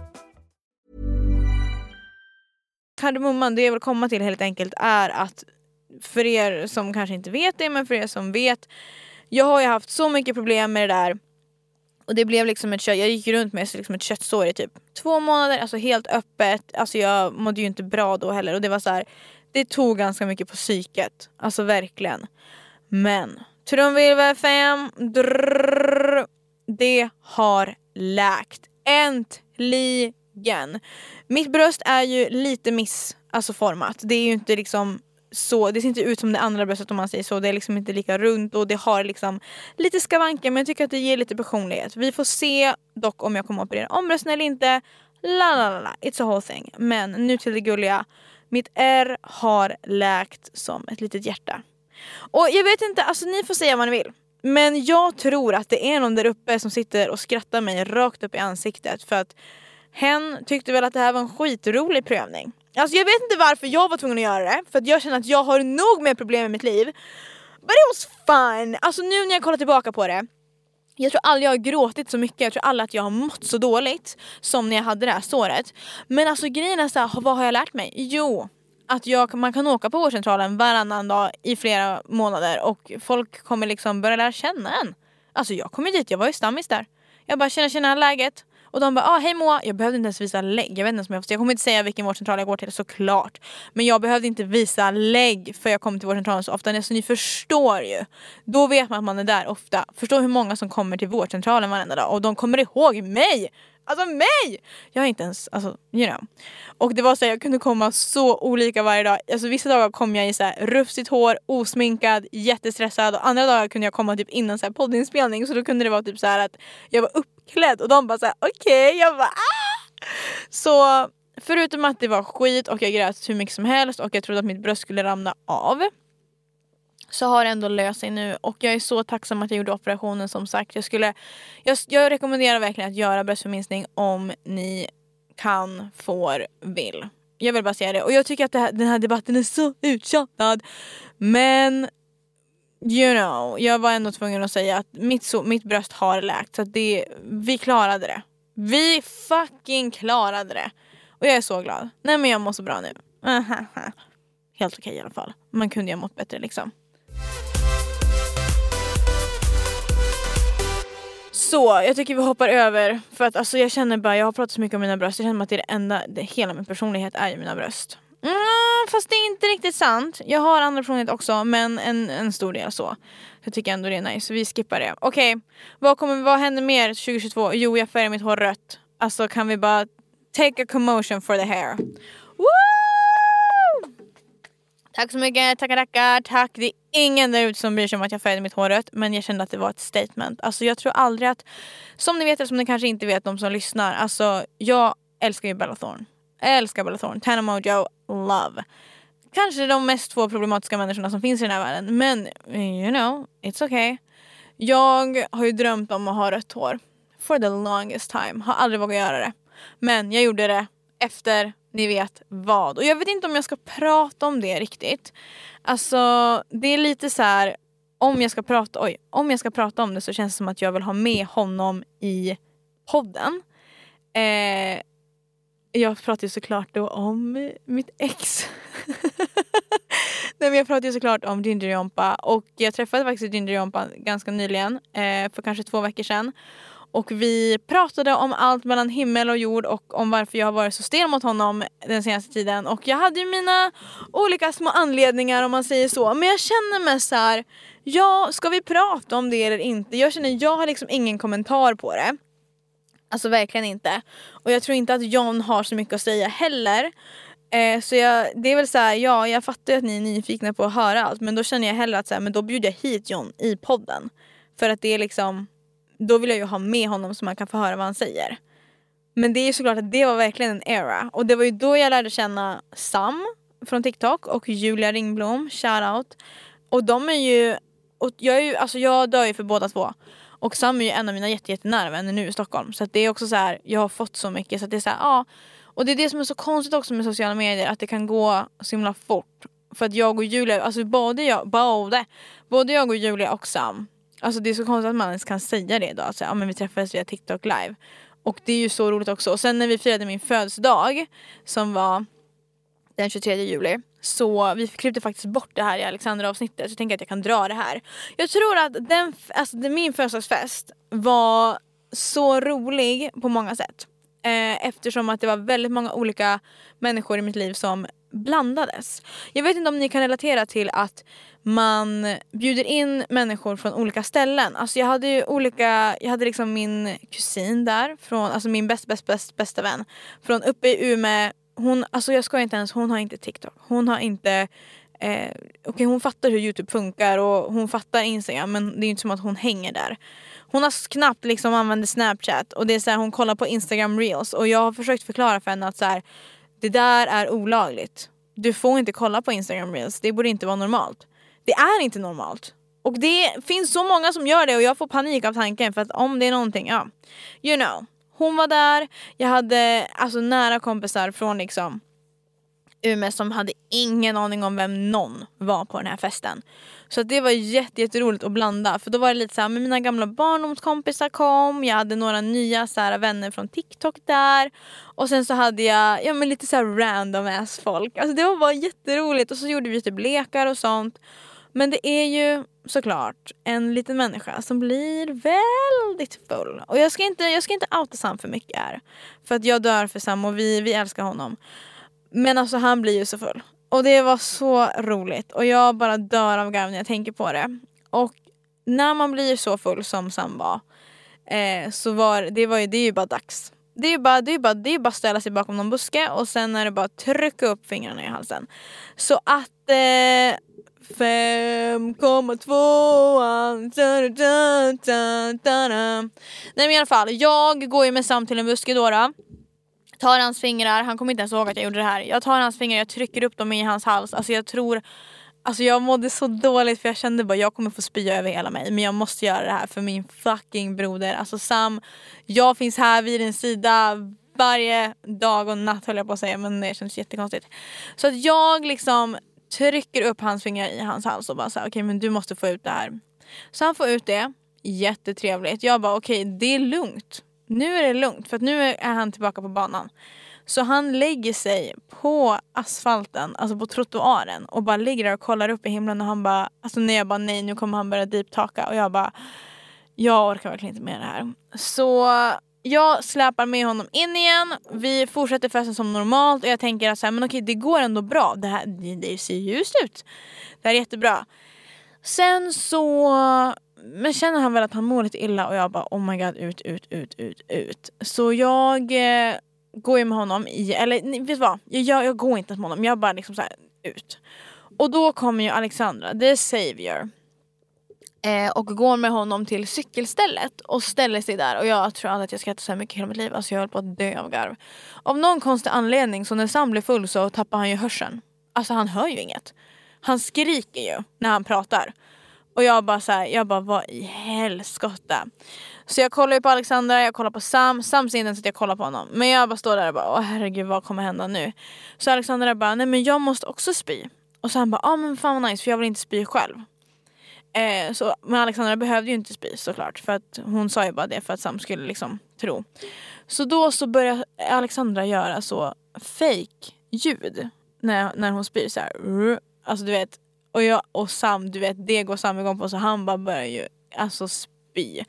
Kardemumman, det jag vill komma till helt enkelt är att för er som kanske inte vet det men för er som vet jag har ju haft så mycket problem med det där och det blev liksom ett kött, jag gick runt med liksom ett köttsår i typ två månader, alltså helt öppet. Alltså jag mådde ju inte bra då heller och det var så här, det tog ganska mycket på psyket. Alltså verkligen. Men trumvirvel 5, det har läkt. Äntligen! Mitt bröst är ju lite miss, alltså format. Det är ju inte liksom så, det ser inte ut som det andra bröstet om man säger så. Det är liksom inte lika runt och det har liksom lite skavanker men jag tycker att det ger lite personlighet. Vi får se dock om jag kommer att operera om brösten eller inte. La la la la, it's a whole thing. Men nu till det gulliga. Mitt R har läkt som ett litet hjärta. Och jag vet inte, alltså ni får säga vad ni vill. Men jag tror att det är någon där uppe som sitter och skrattar mig rakt upp i ansiktet för att Hen tyckte väl att det här var en skitrolig prövning. Alltså jag vet inte varför jag var tvungen att göra det, för att jag känner att jag har nog med problem i mitt liv. But it was fun! Alltså nu när jag kollar tillbaka på det jag tror aldrig jag har gråtit så mycket, jag tror aldrig att jag har mått så dåligt som när jag hade det här såret. Men alltså grejen är så här, vad har jag lärt mig? Jo, att jag, man kan åka på vårdcentralen varannan dag i flera månader och folk kommer liksom börja lära känna en. Alltså jag kom ju dit, jag var ju stammis där. Jag bara känner tjena läget. Och de bara ah, hej Moa, jag behövde inte ens visa lägg. Jag vet inte ens om jag, jag kommer inte säga vilken vårdcentral jag går till såklart. Men jag behövde inte visa lägg för jag kommer till vårdcentralen så ofta. Så ni förstår ju. Då vet man att man är där ofta. Förstå hur många som kommer till vårdcentralen varenda dag och de kommer ihåg mig. Alltså mig! Jag är inte ens, alltså you know. Och det var så här, jag kunde komma så olika varje dag. Alltså vissa dagar kom jag i så här rufsigt hår, osminkad, jättestressad och andra dagar kunde jag komma typ innan så här poddinspelning så då kunde det vara typ så här att jag var uppklädd och de bara såhär okej, okay. jag bara ah! Så förutom att det var skit och jag grät hur mycket som helst och jag trodde att mitt bröst skulle ramla av så har det ändå löst sig nu och jag är så tacksam att jag gjorde operationen som sagt. Jag, skulle, jag, jag rekommenderar verkligen att göra bröstförminskning om ni kan, får, vill. Jag vill bara säga det. Och jag tycker att här, den här debatten är så uttjatad. Men you know, jag var ändå tvungen att säga att mitt, so mitt bröst har läkt. Så att det, vi klarade det. Vi fucking klarade det. Och jag är så glad. Nej men jag mår så bra nu. Helt okej okay, i alla fall. Man kunde ju ha mått bättre liksom. Så jag tycker vi hoppar över för att alltså jag känner bara, jag har pratat så mycket om mina bröst, jag känner att det är det enda, det, hela min personlighet är ju mina bröst. Mm, fast det är inte riktigt sant. Jag har andra personlighet också men en, en stor del så. Jag tycker ändå det är nice, så vi skippar det. Okej, okay. vad, vad händer mer 2022? Jo jag färgar mitt hår rött. Alltså kan vi bara take a commotion for the hair. Woo! Tack så mycket, tackar tackar, tack. Det är ingen där ute som bryr sig om att jag färgade mitt hår rött men jag kände att det var ett statement. Alltså jag tror aldrig att, som ni vet eller som ni kanske inte vet de som lyssnar, alltså jag älskar ju Bella Thorne. Jag älskar Bella Thorne, Tana Mojo, love. Kanske de mest två problematiska människorna som finns i den här världen men you know, it's okay. Jag har ju drömt om att ha rött hår for the longest time, har aldrig vågat göra det. Men jag gjorde det efter ni vet vad. Och jag vet inte om jag ska prata om det riktigt. Alltså det är lite så här, om jag ska prata, oj, om jag ska prata om det så känns det som att jag vill ha med honom i podden. Eh, jag pratar ju såklart då om mitt ex. Nej men jag pratar ju såklart om Ginger Jompa och jag träffade faktiskt Ginger Jompa ganska nyligen, eh, för kanske två veckor sedan. Och vi pratade om allt mellan himmel och jord och om varför jag har varit så stel mot honom den senaste tiden. Och jag hade ju mina olika små anledningar om man säger så. Men jag känner mig så här, ja ska vi prata om det eller inte? Jag känner, jag har liksom ingen kommentar på det. Alltså verkligen inte. Och jag tror inte att John har så mycket att säga heller. Eh, så jag, det är väl så här, ja jag fattar ju att ni är nyfikna på att höra allt men då känner jag hellre att så här, men då bjuder jag hit John i podden. För att det är liksom då vill jag ju ha med honom så man kan få höra vad han säger. Men det är ju såklart att det var verkligen en era. Och det var ju då jag lärde känna Sam från TikTok och Julia Ringblom, shoutout. Och de är ju, och jag, är ju alltså jag dör ju för båda två. Och Sam är ju en av mina jättenära vänner nu i Stockholm. Så det är också så här, jag har fått så mycket så det är så här, ja. Och det är det som är så konstigt också med sociala medier, att det kan gå så himla fort. För att jag och Julia, alltså både jag, både, både jag och Julia och Sam Alltså det är så konstigt att man ens kan säga det idag. Alltså, ja, men vi träffades via TikTok live. Och det är ju så roligt också. Och sen när vi firade min födelsedag som var den 23 juli. Så vi klippte faktiskt bort det här i Alexandra avsnittet så jag tänker att jag kan dra det här. Jag tror att den, alltså, min födelsedagsfest var så rolig på många sätt. Eh, eftersom att det var väldigt många olika människor i mitt liv som blandades. Jag vet inte om ni kan relatera till att man bjuder in människor från olika ställen. Alltså jag hade ju olika, jag hade liksom min kusin där, från, alltså min bäst, bäst, bäst, bästa vän. Från uppe i Umeå, hon, alltså jag skojar inte ens, hon har inte TikTok. Hon har inte eh, okay, hon fattar hur youtube funkar och hon fattar instagram men det är inte som att hon hänger där. Hon har knappt liksom använder snapchat och det är så här, hon kollar på instagram reels och jag har försökt förklara för henne att så här, det där är olagligt. Du får inte kolla på instagram reels, det borde inte vara normalt. Det är inte normalt. Och det finns så många som gör det och jag får panik av tanken för att om det är någonting, ja. You know. Hon var där, jag hade alltså nära kompisar från liksom Umeå som hade ingen aning om vem någon var på den här festen. Så det var jätteroligt att blanda för då var det lite såhär, mina gamla barndomskompisar kom, jag hade några nya så här, vänner från TikTok där och sen så hade jag ja, men lite så random ass folk. Alltså det var bara jätteroligt och så gjorde vi typ lekar och sånt. Men det är ju såklart en liten människa som blir väldigt full. Och jag ska inte, jag ska inte outa Sam för mycket här. För att jag dör för Sam och vi, vi älskar honom. Men alltså han blir ju så full. Och det var så roligt och jag bara dör av garv när jag tänker på det. Och när man blir så full som Sam var eh, så var det, var ju, det är ju bara dags. Det är ju bara, det är bara, det är bara att ställa sig bakom någon buske och sen är det bara att trycka upp fingrarna i halsen. Så att eh, 5,2 Nej men i alla fall, jag går ju med Sam till en buske då. då tar hans fingrar, han kommer inte ens ihåg att jag gjorde det här. Jag tar hans fingrar, jag trycker upp dem i hans hals. Alltså jag tror Alltså jag mådde så dåligt för jag kände bara jag kommer få spya över hela mig men jag måste göra det här för min fucking broder. Alltså Sam, jag finns här vid din sida varje dag och natt höll jag på att säga men det känns jättekonstigt. Så att jag liksom trycker upp hans fingrar i hans hals och bara såhär okej okay, men du måste få ut det här. Så han får ut det, jättetrevligt. Jag bara okej okay, det är lugnt nu är det lugnt för att nu är han tillbaka på banan. Så han lägger sig på asfalten, alltså på trottoaren och bara ligger där och kollar upp i himlen och han bara, alltså när jag bara nej nu kommer han börja deeptaka och jag bara jag orkar verkligen inte med det här. Så jag släpar med honom in igen, vi fortsätter festen som normalt och jag tänker att så här, men okej det går ändå bra, det, här, det, ser ljust ut. Det här är jättebra. Sen så men känner han väl att han mår lite illa och jag bara oh my god ut, ut, ut, ut, ut. Så jag eh, går ju med honom i, eller vet du vad? Jag, jag går inte med honom, jag bara liksom så här, ut. Och då kommer ju Alexandra, the savior. Eh, och går med honom till cykelstället och ställer sig där och jag tror aldrig att jag skrattat så här mycket i hela mitt liv. Alltså jag höll på att dö av garv. Av någon konstig anledning så när Sam blir full så tappar han ju hörseln. Alltså han hör ju inget. Han skriker ju när han pratar. Och jag bara så här, jag bara vad i helskotta. Så jag kollar ju på Alexandra, jag kollar på Sam. Sam ser inte ens att jag kollar på honom. Men jag bara står där och bara åh herregud vad kommer hända nu? Så Alexandra bara nej men jag måste också spy. Och så han bara ja ah, men fan vad nice för jag vill inte spy själv. Eh, så, men Alexandra behövde ju inte spy såklart för att hon sa ju bara det för att Sam skulle liksom tro. Så då så börjar Alexandra göra så fake ljud när, när hon spyr så här. Alltså du vet och, jag, och Sam, du vet det går Sam igång på så han bara börjar ju alltså spy.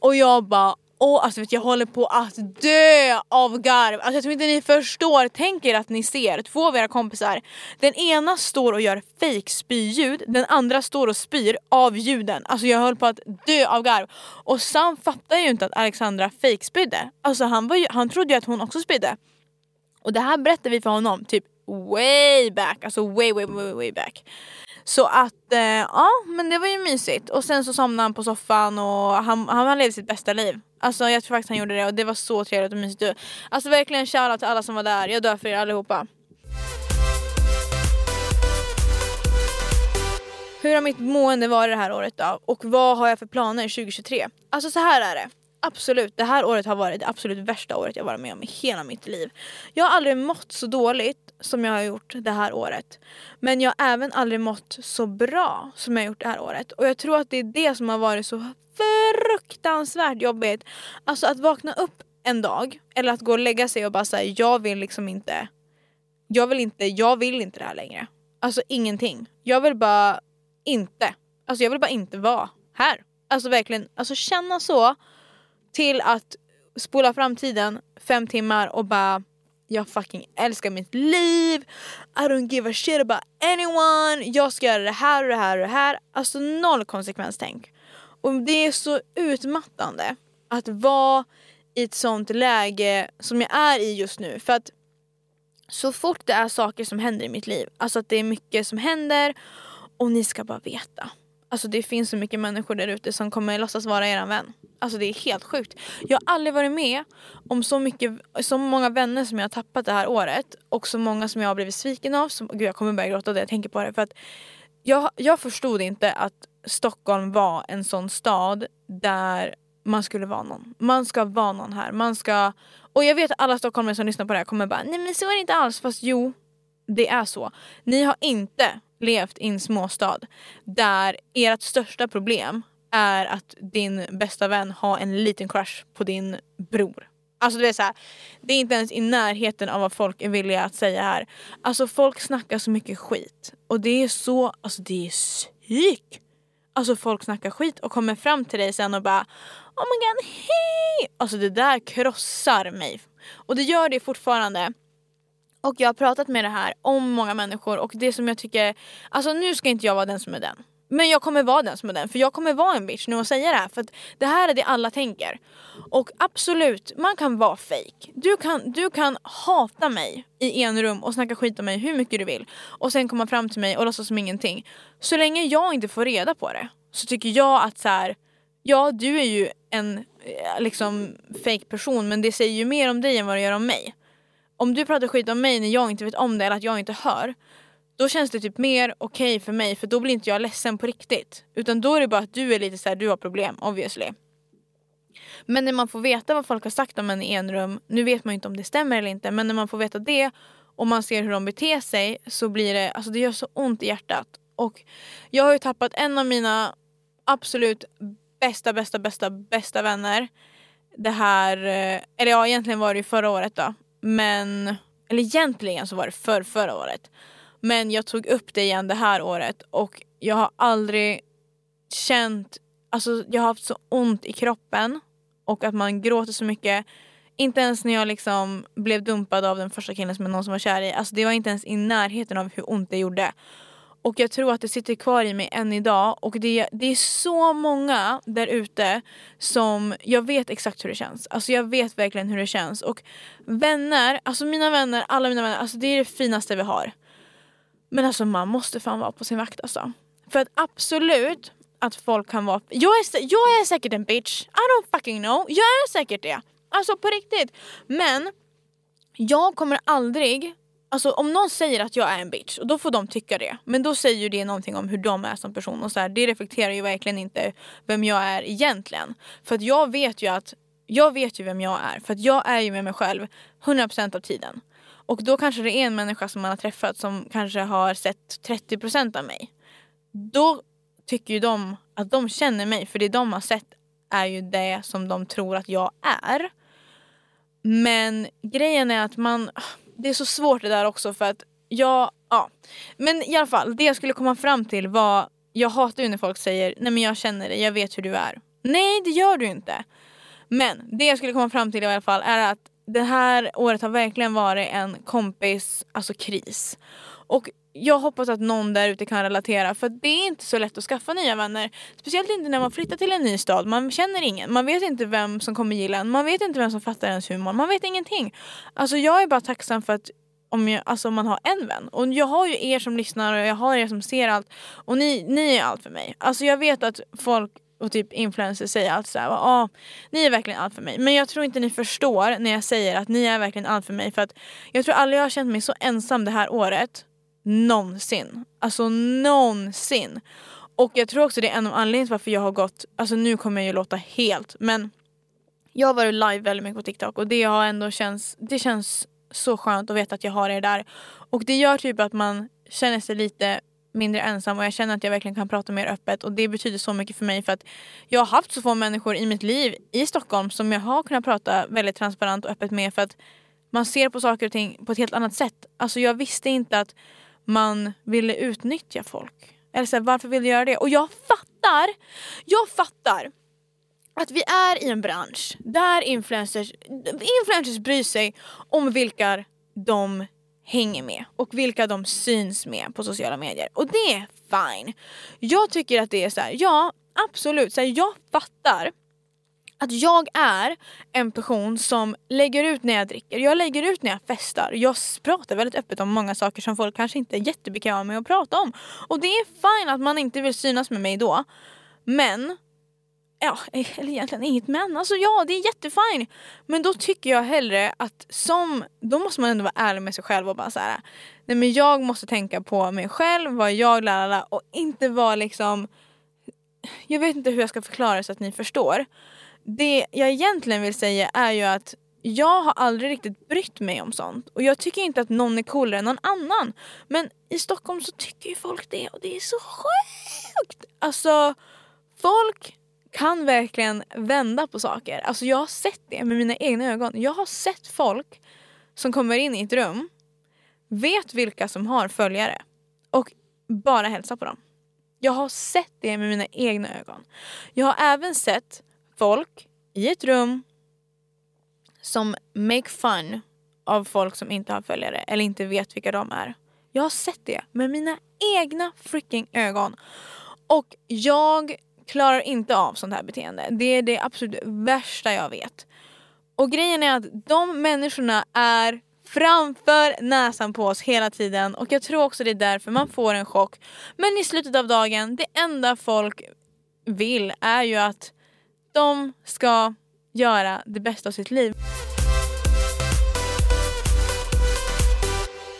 Och jag bara Åh, alltså vet, jag håller på att dö av garv. Alltså, jag tror inte ni förstår. Tänk er att ni ser två av era kompisar. Den ena står och gör fake spyljud. Den andra står och spyr av ljuden. Alltså jag höll på att dö av garv. Och Sam fattar ju inte att Alexandra fake spydde. Alltså han, var ju, han trodde ju att hon också spydde. Och det här berättade vi för honom typ way back, alltså way way way way back. Så att, eh, ja men det var ju mysigt. Och sen så somnade han på soffan och han, han levde sitt bästa liv. Alltså jag tror faktiskt han gjorde det och det var så trevligt och mysigt. Alltså verkligen shoutout till alla som var där, jag dör för er allihopa. Hur har mitt mående varit det här året då? Och vad har jag för planer 2023? Alltså så här är det absolut, det här året har varit det absolut värsta året jag varit med om i hela mitt liv. Jag har aldrig mått så dåligt som jag har gjort det här året. Men jag har även aldrig mått så bra som jag har gjort det här året. Och jag tror att det är det som har varit så fruktansvärt jobbigt. Alltså att vakna upp en dag eller att gå och lägga sig och bara säga jag vill liksom inte jag vill inte, jag vill inte det här längre. Alltså ingenting. Jag vill bara inte. Alltså jag vill bara inte vara här. Alltså verkligen, alltså känna så till att spola fram tiden fem timmar och bara jag fucking älskar mitt liv. I don't give a shit about anyone. Jag ska göra det här och det här och det här. Alltså noll konsekvenstänk. Och det är så utmattande att vara i ett sånt läge som jag är i just nu. För att så fort det är saker som händer i mitt liv, alltså att det är mycket som händer och ni ska bara veta. Alltså det finns så mycket människor där ute som kommer låtsas vara eran vän. Alltså det är helt sjukt. Jag har aldrig varit med om så, mycket, så många vänner som jag har tappat det här året och så många som jag har blivit sviken av. Som, gud jag kommer börja gråta när jag tänker på det. För att jag, jag förstod inte att Stockholm var en sån stad där man skulle vara någon. Man ska vara någon här. Man ska... Och jag vet att alla stockholmare som lyssnar på det här kommer bara nej men så är det inte alls. Fast jo, det är så. Ni har inte levt i en småstad där ert största problem är att din bästa vän har en liten crush på din bror. Alltså det är så här, det är inte ens i närheten av vad folk är villiga att säga här. Alltså folk snackar så mycket skit. Och det är så, alltså det är psyk. Alltså folk snackar skit och kommer fram till dig sen och bara Oh my god, hej! Alltså det där krossar mig. Och det gör det fortfarande. Och jag har pratat med det här om många människor och det som jag tycker, alltså nu ska inte jag vara den som är den. Men jag kommer vara den som är den för jag kommer vara en bitch nu och säga det här för att det här är det alla tänker. Och absolut, man kan vara fake. Du kan, du kan hata mig i en rum och snacka skit om mig hur mycket du vill och sen komma fram till mig och låtsas som ingenting. Så länge jag inte får reda på det så tycker jag att så här, ja du är ju en eh, liksom fake person men det säger ju mer om dig än vad det gör om mig. Om du pratar skit om mig när jag inte vet om det eller att jag inte hör då känns det typ mer okej okay för mig för då blir inte jag ledsen på riktigt. Utan då är det bara att du är lite såhär, du har problem obviously. Men när man får veta vad folk har sagt om en i en rum, nu vet man ju inte om det stämmer eller inte, men när man får veta det och man ser hur de beter sig så blir det, alltså det gör så ont i hjärtat. Och jag har ju tappat en av mina absolut bästa, bästa, bästa, bästa vänner. Det här, eh, eller ja egentligen var det ju förra året då. Men, eller egentligen så var det för förra året. Men jag tog upp det igen det här året och jag har aldrig känt, alltså jag har haft så ont i kroppen och att man gråter så mycket. Inte ens när jag liksom blev dumpad av den första killen som jag någonsin var kär i. Alltså det var inte ens i närheten av hur ont det gjorde. Och jag tror att det sitter kvar i mig än idag och det, det är så många där ute som, jag vet exakt hur det känns. Alltså jag vet verkligen hur det känns. Och vänner, alltså mina vänner, alla mina vänner, alltså det är det finaste vi har. Men alltså man måste fan vara på sin vakt alltså. För att absolut att folk kan vara... Jag är, jag är säkert en bitch. I don't fucking know. Jag är säkert det. Alltså på riktigt. Men jag kommer aldrig... Alltså om någon säger att jag är en bitch och då får de tycka det. Men då säger ju det någonting om hur de är som person och så här, det reflekterar ju verkligen inte vem jag är egentligen. För att jag vet ju att jag vet ju vem jag är för att jag är ju med mig själv 100% av tiden. Och då kanske det är en människa som man har träffat som kanske har sett 30% av mig. Då tycker ju de att de känner mig för det de har sett är ju det som de tror att jag är. Men grejen är att man, det är så svårt det där också för att jag, ja. Men i alla fall, det jag skulle komma fram till var, jag hatar ju när folk säger nej men jag känner dig, jag vet hur du är. Nej det gör du inte. Men det jag skulle komma fram till i alla fall är att det här året har verkligen varit en kompis, alltså kris. Och jag hoppas att någon där ute kan relatera för det är inte så lätt att skaffa nya vänner. Speciellt inte när man flyttar till en ny stad. Man känner ingen. Man vet inte vem som kommer gilla en. Man vet inte vem som fattar ens humor. Man vet ingenting. Alltså jag är bara tacksam för att om jag, alltså man har en vän. Och jag har ju er som lyssnar och jag har er som ser allt. Och ni, ni är allt för mig. Alltså jag vet att folk och typ influencers säger alltid såhär, ah, ni är verkligen allt för mig. Men jag tror inte ni förstår när jag säger att ni är verkligen allt för mig. För att jag tror aldrig jag har känt mig så ensam det här året. Någonsin. Alltså någonsin. Och jag tror också det är en av anledningarna till varför jag har gått, alltså nu kommer jag ju låta helt men jag har varit live väldigt mycket på TikTok och det har ändå känns, det känns så skönt att veta att jag har er där. Och det gör typ att man känner sig lite mindre ensam och jag känner att jag verkligen kan prata mer öppet och det betyder så mycket för mig för att jag har haft så få människor i mitt liv i Stockholm som jag har kunnat prata väldigt transparent och öppet med för att man ser på saker och ting på ett helt annat sätt. Alltså jag visste inte att man ville utnyttja folk. Eller så här, varför vill du göra det? Och jag fattar, jag fattar att vi är i en bransch där influencers, influencers bryr sig om vilka de hänger med och vilka de syns med på sociala medier. Och det är fine. Jag tycker att det är så här, ja absolut, så här, jag fattar att jag är en person som lägger ut när jag dricker, jag lägger ut när jag festar. Jag pratar väldigt öppet om många saker som folk kanske inte är jättebekväma med att prata om. Och det är fine att man inte vill synas med mig då. Men Ja, eh, eller egentligen inget men. Alltså ja, det är jättefint. Men då tycker jag hellre att som, då måste man ändå vara ärlig med sig själv och bara så här. Nej men jag måste tänka på mig själv, vad jag lalala. och inte vara liksom, jag vet inte hur jag ska förklara så att ni förstår det jag egentligen vill säga är ju att jag har aldrig riktigt brytt mig om sånt. Och jag tycker inte att någon är coolare än någon annan. Men i Stockholm så tycker ju folk det och det är så sjukt! Alltså, folk kan verkligen vända på saker. Alltså jag har sett det med mina egna ögon. Jag har sett folk som kommer in i ett rum, vet vilka som har följare och bara hälsar på dem. Jag har sett det med mina egna ögon. Jag har även sett folk i ett rum som make fun av folk som inte har följare eller inte vet vilka de är. Jag har sett det med mina egna freaking ögon. Och jag klarar inte av sånt här beteende. Det är det absolut värsta jag vet. Och grejen är att de människorna är framför näsan på oss hela tiden och jag tror också det är därför man får en chock. Men i slutet av dagen, det enda folk vill är ju att de ska göra det bästa av sitt liv.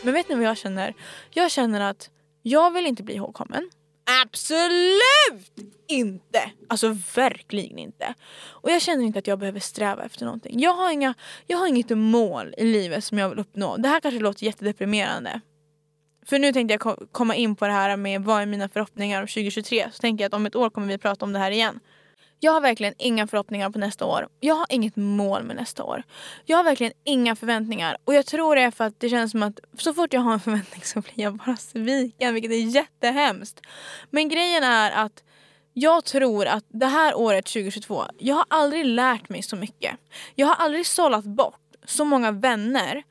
Men vet ni vad jag känner? Jag känner att jag vill inte bli ihågkommen. Absolut inte! Alltså verkligen inte. Och jag känner inte att jag behöver sträva efter någonting. Jag har, inga, jag har inget mål i livet som jag vill uppnå. Det här kanske låter jättedeprimerande. För nu tänkte jag komma in på det här med vad är mina förhoppningar om 2023. Så tänker jag att om ett år kommer vi prata om det här igen. Jag har verkligen inga förhoppningar på nästa år. Jag har inget mål med nästa år. Jag har verkligen inga förväntningar. Och jag tror det är för att det känns som att så fort jag har en förväntning så blir jag bara sviken. Vilket är jättehemskt. Men grejen är att jag tror att det här året 2022, jag har aldrig lärt mig så mycket. Jag har aldrig sållat bort så många vänner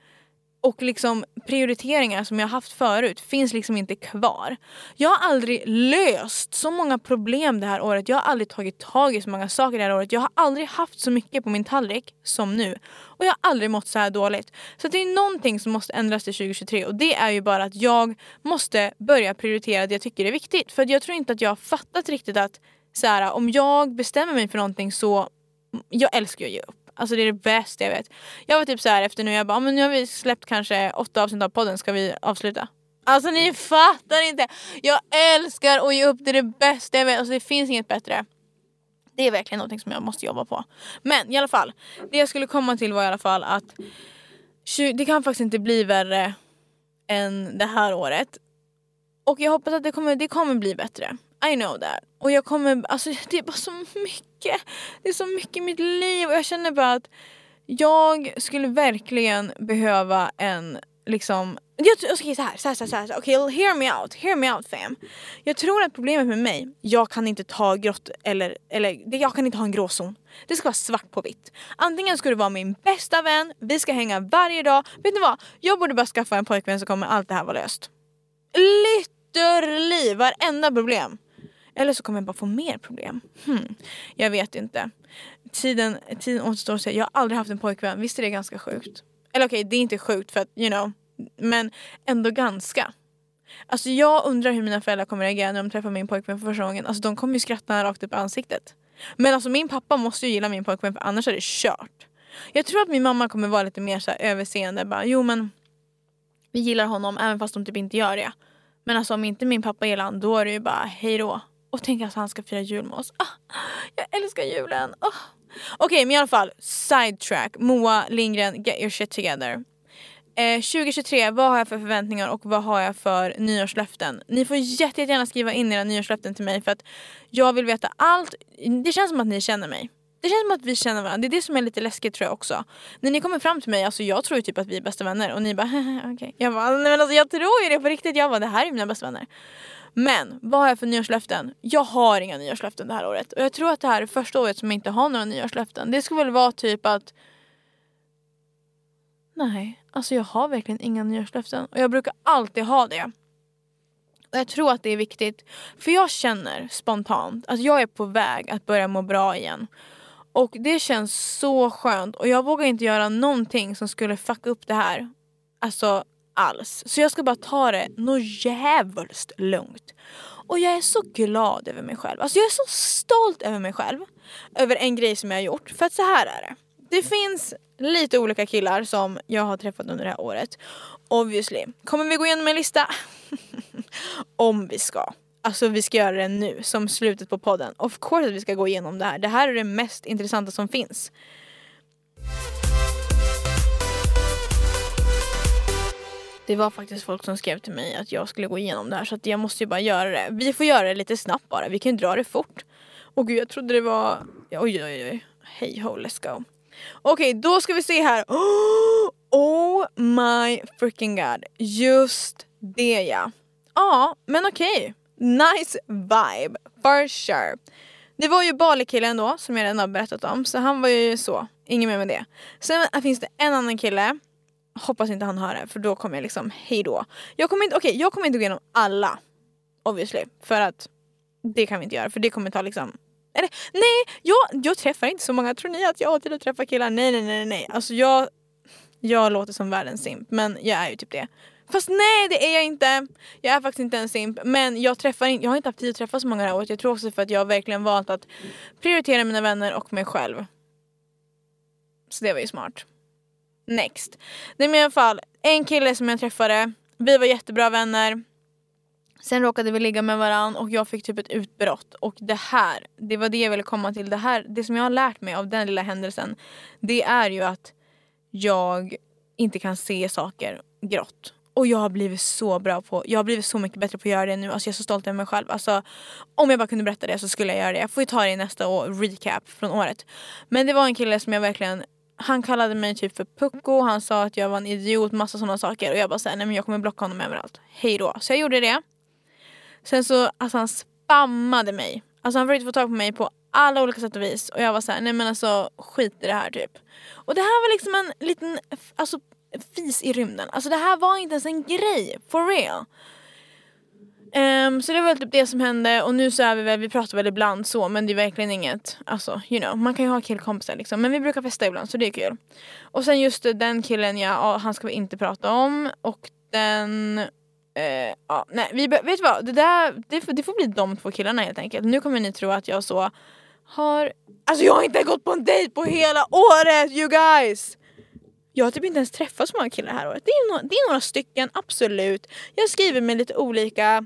och liksom prioriteringar som jag haft förut finns liksom inte kvar. Jag har aldrig löst så många problem det här året. Jag har aldrig tagit tag i så många saker det här året. Jag har aldrig haft så mycket på min tallrik som nu. Och jag har aldrig mått så här dåligt. Så det är någonting som måste ändras till 2023 och det är ju bara att jag måste börja prioritera det jag tycker är viktigt. För jag tror inte att jag har fattat riktigt att så här, om jag bestämmer mig för någonting så jag älskar ju att ge upp. Alltså det är det bästa jag vet. Jag var typ så här efter nu, jag bara ah, men nu har vi släppt kanske åtta avsnitt av podden, ska vi avsluta? Alltså ni fattar inte! Jag älskar att ge upp, det är det bästa jag vet. Alltså det finns inget bättre. Det är verkligen någonting som jag måste jobba på. Men i alla fall, det jag skulle komma till var i alla fall att det kan faktiskt inte bli värre än det här året. Och jag hoppas att det kommer, det kommer bli bättre. I know that. Och jag kommer, alltså det är bara så mycket. Det är så mycket i mitt liv och jag känner bara att jag skulle verkligen behöva en liksom jag, okay, så här, så här, så här, okej okay, hear me out, hear me out fam. Jag tror att problemet med mig, jag kan inte ta grått eller, eller jag kan inte ha en gråzon. Det ska vara svart på vitt. Antingen ska du vara min bästa vän, vi ska hänga varje dag. Vet ni vad? Jag borde bara skaffa en pojkvän så kommer allt det här vara löst. Literally varenda problem. Eller så kommer jag bara få mer problem. Hmm. Jag vet inte. Tiden, tiden återstår att se. Jag har aldrig haft en pojkvän. Visst är det ganska sjukt? Eller okej, okay, det är inte sjukt för att you know. Men ändå ganska. Alltså jag undrar hur mina föräldrar kommer reagera när de träffar min pojkvän för första gången. Alltså de kommer ju skratta rakt upp i ansiktet. Men alltså min pappa måste ju gilla min pojkvän för annars är det kört. Jag tror att min mamma kommer vara lite mer så här överseende. Bara, jo men vi gillar honom även fast de typ inte gör det. Men alltså om inte min pappa gillar honom då är det ju bara hejdå. Och tänk att han ska fira jul med oss. Ah, jag älskar julen. Ah. Okej okay, men i alla fall, sidetrack. Moa Lindgren, get your shit together. Eh, 2023, vad har jag för förväntningar och vad har jag för nyårslöften? Ni får jättegärna skriva in era nyårslöften till mig för att jag vill veta allt. Det känns som att ni känner mig. Det känns som att vi känner varandra. Det är det som är lite läskigt tror jag också. När ni kommer fram till mig, alltså jag tror ju typ att vi är bästa vänner och ni bara okej. Okay. Jag bara, nej men alltså jag tror ju det på riktigt. Jag bara, det här är mina bästa vänner. Men vad har jag för nyårslöften? Jag har inga nyårslöften det här året. Och jag tror att det här är första året som jag inte har några nyårslöften. Det skulle väl vara typ att Nej, alltså jag har verkligen inga nyårslöften. Och jag brukar alltid ha det. Och jag tror att det är viktigt. För jag känner spontant att jag är på väg att börja må bra igen. Och det känns så skönt. Och jag vågar inte göra någonting som skulle fucka upp det här. Alltså alls. Så jag ska bara ta det något jävligt lugnt. Och jag är så glad över mig själv. Alltså jag är så stolt över mig själv. Över en grej som jag har gjort. För att så här är det. Det finns lite olika killar som jag har träffat under det här året. Obviously. Kommer vi gå igenom en lista? Om vi ska. Alltså vi ska göra det nu, som slutet på podden. Of course att vi ska gå igenom det här. Det här är det mest intressanta som finns. Det var faktiskt folk som skrev till mig att jag skulle gå igenom det här så att jag måste ju bara göra det. Vi får göra det lite snabbt bara, vi kan ju dra det fort. Och gud jag trodde det var... Oj oj oj. Hej ho, let's go. Okej, då ska vi se här. Oh my freaking god. Just det ja. Ja, men okej. Nice vibe, for sure. Det var ju Bali-killen då, som jag redan har berättat om. Så han var ju så, inget mer med det. Sen finns det en annan kille. Hoppas inte han hör det, för då kommer jag liksom, hejdå. Jag kommer inte, okej, okay, jag kommer inte gå igenom alla. Obviously. För att det kan vi inte göra, för det kommer ta liksom eller nej, jag, jag träffar inte så många. Tror ni att jag har tid att träffa killar? Nej, nej, nej, nej. Alltså jag, jag låter som världens simp, men jag är ju typ det. Fast nej det är jag inte. Jag är faktiskt inte en simp. Men jag, träffar, jag har inte haft tid att träffa så många det här året. Jag tror också för att jag verkligen valt att prioritera mina vänner och mig själv. Så det var ju smart. Next. Nej men i alla fall, en kille som jag träffade. Vi var jättebra vänner. Sen råkade vi ligga med varandra och jag fick typ ett utbrott. Och det här, det var det jag ville komma till. Det, här, det som jag har lärt mig av den lilla händelsen. Det är ju att jag inte kan se saker grått. Och jag har blivit så bra på, jag har blivit så mycket bättre på att göra det nu. Alltså jag är så stolt över mig själv. Alltså, om jag bara kunde berätta det så skulle jag göra det. Jag får ju ta det i nästa år, recap från året. Men det var en kille som jag verkligen han kallade mig typ för pucko, han sa att jag var en idiot, massa sådana saker. Och jag bara såhär, nej men jag kommer blocka honom överallt. Hej då. Så jag gjorde det. Sen så, alltså han spammade mig. Alltså han försökte få tag på mig på alla olika sätt och vis. Och jag var såhär, nej men alltså skit i det här typ. Och det här var liksom en liten, alltså fis i rymden. Alltså det här var inte ens en grej, for real. Um, så det var väl typ det som hände och nu så är vi väl, vi pratar väl ibland så men det är verkligen inget, alltså you know, man kan ju ha killkompisar liksom. Men vi brukar festa ibland så det är kul. Och sen just den killen ja, han ska vi inte prata om och den Uh, ja, nej, vi, vet du vad? Det, där, det, det, får bli de två killarna helt enkelt. Nu kommer ni tro att jag så har... Alltså jag har inte gått på en dejt på hela året you guys! Jag har typ inte ens träffat så många killar det här året. Det är, några, det är några stycken, absolut. Jag skriver med lite olika.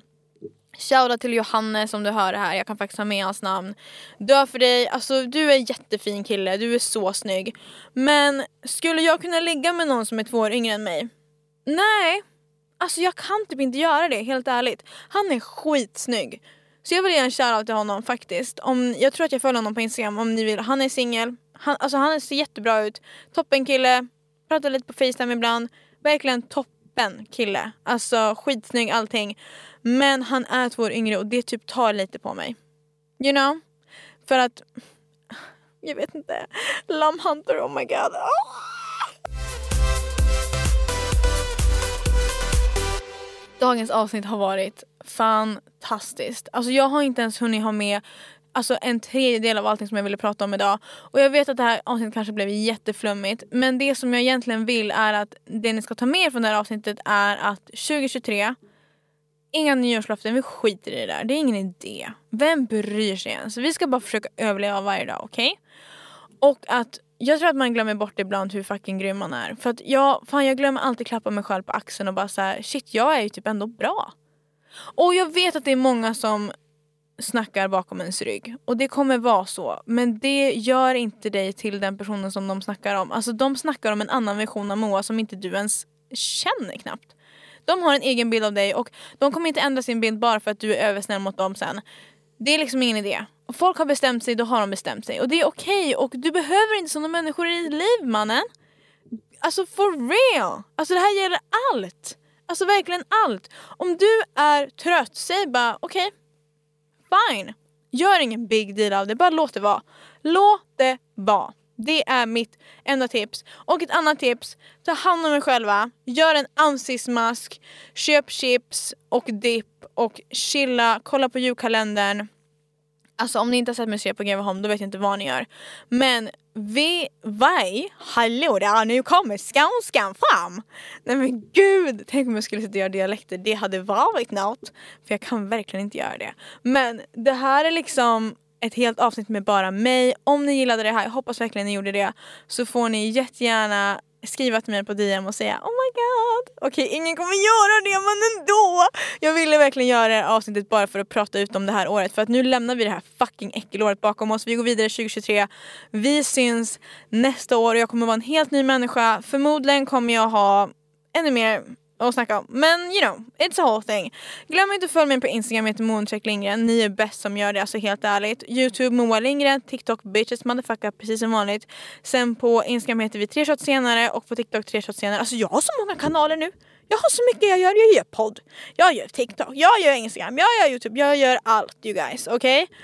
Shoutout till Johannes om du hör det här, jag kan faktiskt ha med hans namn. Dö för dig, alltså du är en jättefin kille, du är så snygg. Men skulle jag kunna ligga med någon som är två år yngre än mig? Nej, alltså jag kan typ inte göra det helt ärligt. Han är skitsnygg. Så jag vill ge en shoutout till honom faktiskt. Om, jag tror att jag följer honom på Instagram om ni vill. Han är singel, han, alltså han ser jättebra ut. Toppen kille, pratar lite på Facetime ibland. Verkligen toppen kille. Alltså skitsnygg allting. Men han är två år yngre och det typ tar lite på mig. You know? För att... Jag vet inte. Lamhunter, oh my god. Oh! Dagens avsnitt har varit fantastiskt. Alltså jag har inte ens hunnit ha med alltså en tredjedel av allting som jag ville prata om idag. Och jag vet att det här avsnittet kanske blev jätteflummigt. Men det som jag egentligen vill är att det ni ska ta med er från det här avsnittet är att 2023 Inga nyårslöften, vi skiter i det där. Det är ingen idé. Vem bryr sig ens? Vi ska bara försöka överleva varje dag, okej? Okay? Och att jag tror att man glömmer bort ibland hur fucking grym man är. För att jag, fan jag glömmer alltid klappa mig själv på axeln och bara så här, shit jag är ju typ ändå bra. Och jag vet att det är många som snackar bakom ens rygg. Och det kommer vara så. Men det gör inte dig till den personen som de snackar om. Alltså de snackar om en annan version av Moa som inte du ens känner knappt. De har en egen bild av dig och de kommer inte ändra sin bild bara för att du är översnäll mot dem sen. Det är liksom ingen idé. Och folk har bestämt sig, då har de bestämt sig. Och det är okej okay. och du behöver inte sådana människor i ditt liv mannen. Alltså for real! Alltså det här gäller allt. Alltså verkligen allt. Om du är trött, säg bara okej. Okay, fine. Gör ingen big deal av det, bara låt det vara. Låt det vara. Det är mitt enda tips. Och ett annat tips, ta hand om er själva. Gör en ansiktsmask, köp chips och dipp och chilla, kolla på julkalendern. Alltså om ni inte har sett mig se på Greveholm då vet jag inte vad ni gör. Men vi, vad? Hallå där, nu kommer skånskan fram! Nej men gud! Tänk om jag skulle sitta och göra dialekter, det hade varit något. För jag kan verkligen inte göra det. Men det här är liksom ett helt avsnitt med bara mig. Om ni gillade det här, jag hoppas verkligen ni gjorde det, så får ni jättegärna skriva till mig på DM och säga oh my god. Okej, ingen kommer göra det men ändå. Jag ville verkligen göra det här avsnittet bara för att prata ut om det här året för att nu lämnar vi det här fucking äckelåret bakom oss. Vi går vidare 2023. Vi syns nästa år och jag kommer vara en helt ny människa. Förmodligen kommer jag ha ännu mer att snacka om. Men you know, it's a whole thing. Glöm inte att följa mig på Instagram, jag heter Mooncheck Lindgren. Ni är bäst som gör det, alltså helt ärligt. Youtube Moa Lindgren, TikTok bitches motherfucker precis som vanligt. Sen på Instagram heter vi tre senare och på TikTok tre senare. Alltså jag har så många kanaler nu. Jag har så mycket jag gör. Jag gör podd, jag gör TikTok, jag gör Instagram, jag gör Youtube, jag gör allt you guys. Okej? Okay?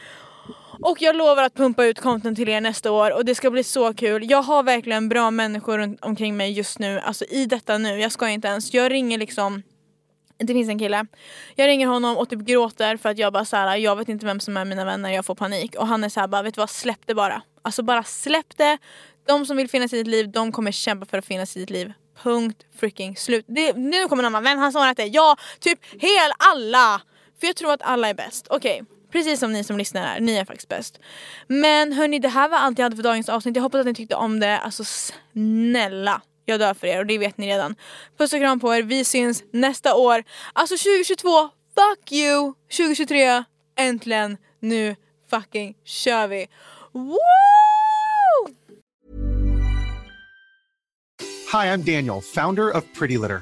Och jag lovar att pumpa ut content till er nästa år och det ska bli så kul. Jag har verkligen bra människor runt omkring mig just nu, alltså i detta nu. Jag ska inte ens. Jag ringer liksom det finns en kille. Jag ringer honom och typ gråter för att jag bara såhär, jag vet inte vem som är mina vänner, jag får panik. Och han är såhär bara, vet du vad, släpp det bara. Alltså bara släpp det. De som vill finnas i ditt liv, de kommer kämpa för att finnas i ditt liv. Punkt freaking slut. Det, nu kommer någon bara, vem har svarat det? Ja, typ hel alla! För jag tror att alla är bäst. Okej. Okay. Precis som ni som lyssnar är, ni är faktiskt bäst. Men hörni, det här var allt jag hade för dagens avsnitt. Jag hoppas att ni tyckte om det. Alltså snälla. Jag dör för er och det vet ni redan. Puss och kram på er, vi syns nästa år. Alltså 2022, fuck you! 2023, äntligen, nu fucking kör vi! Woo! Hi, I'm Daniel, founder of Pretty Litter.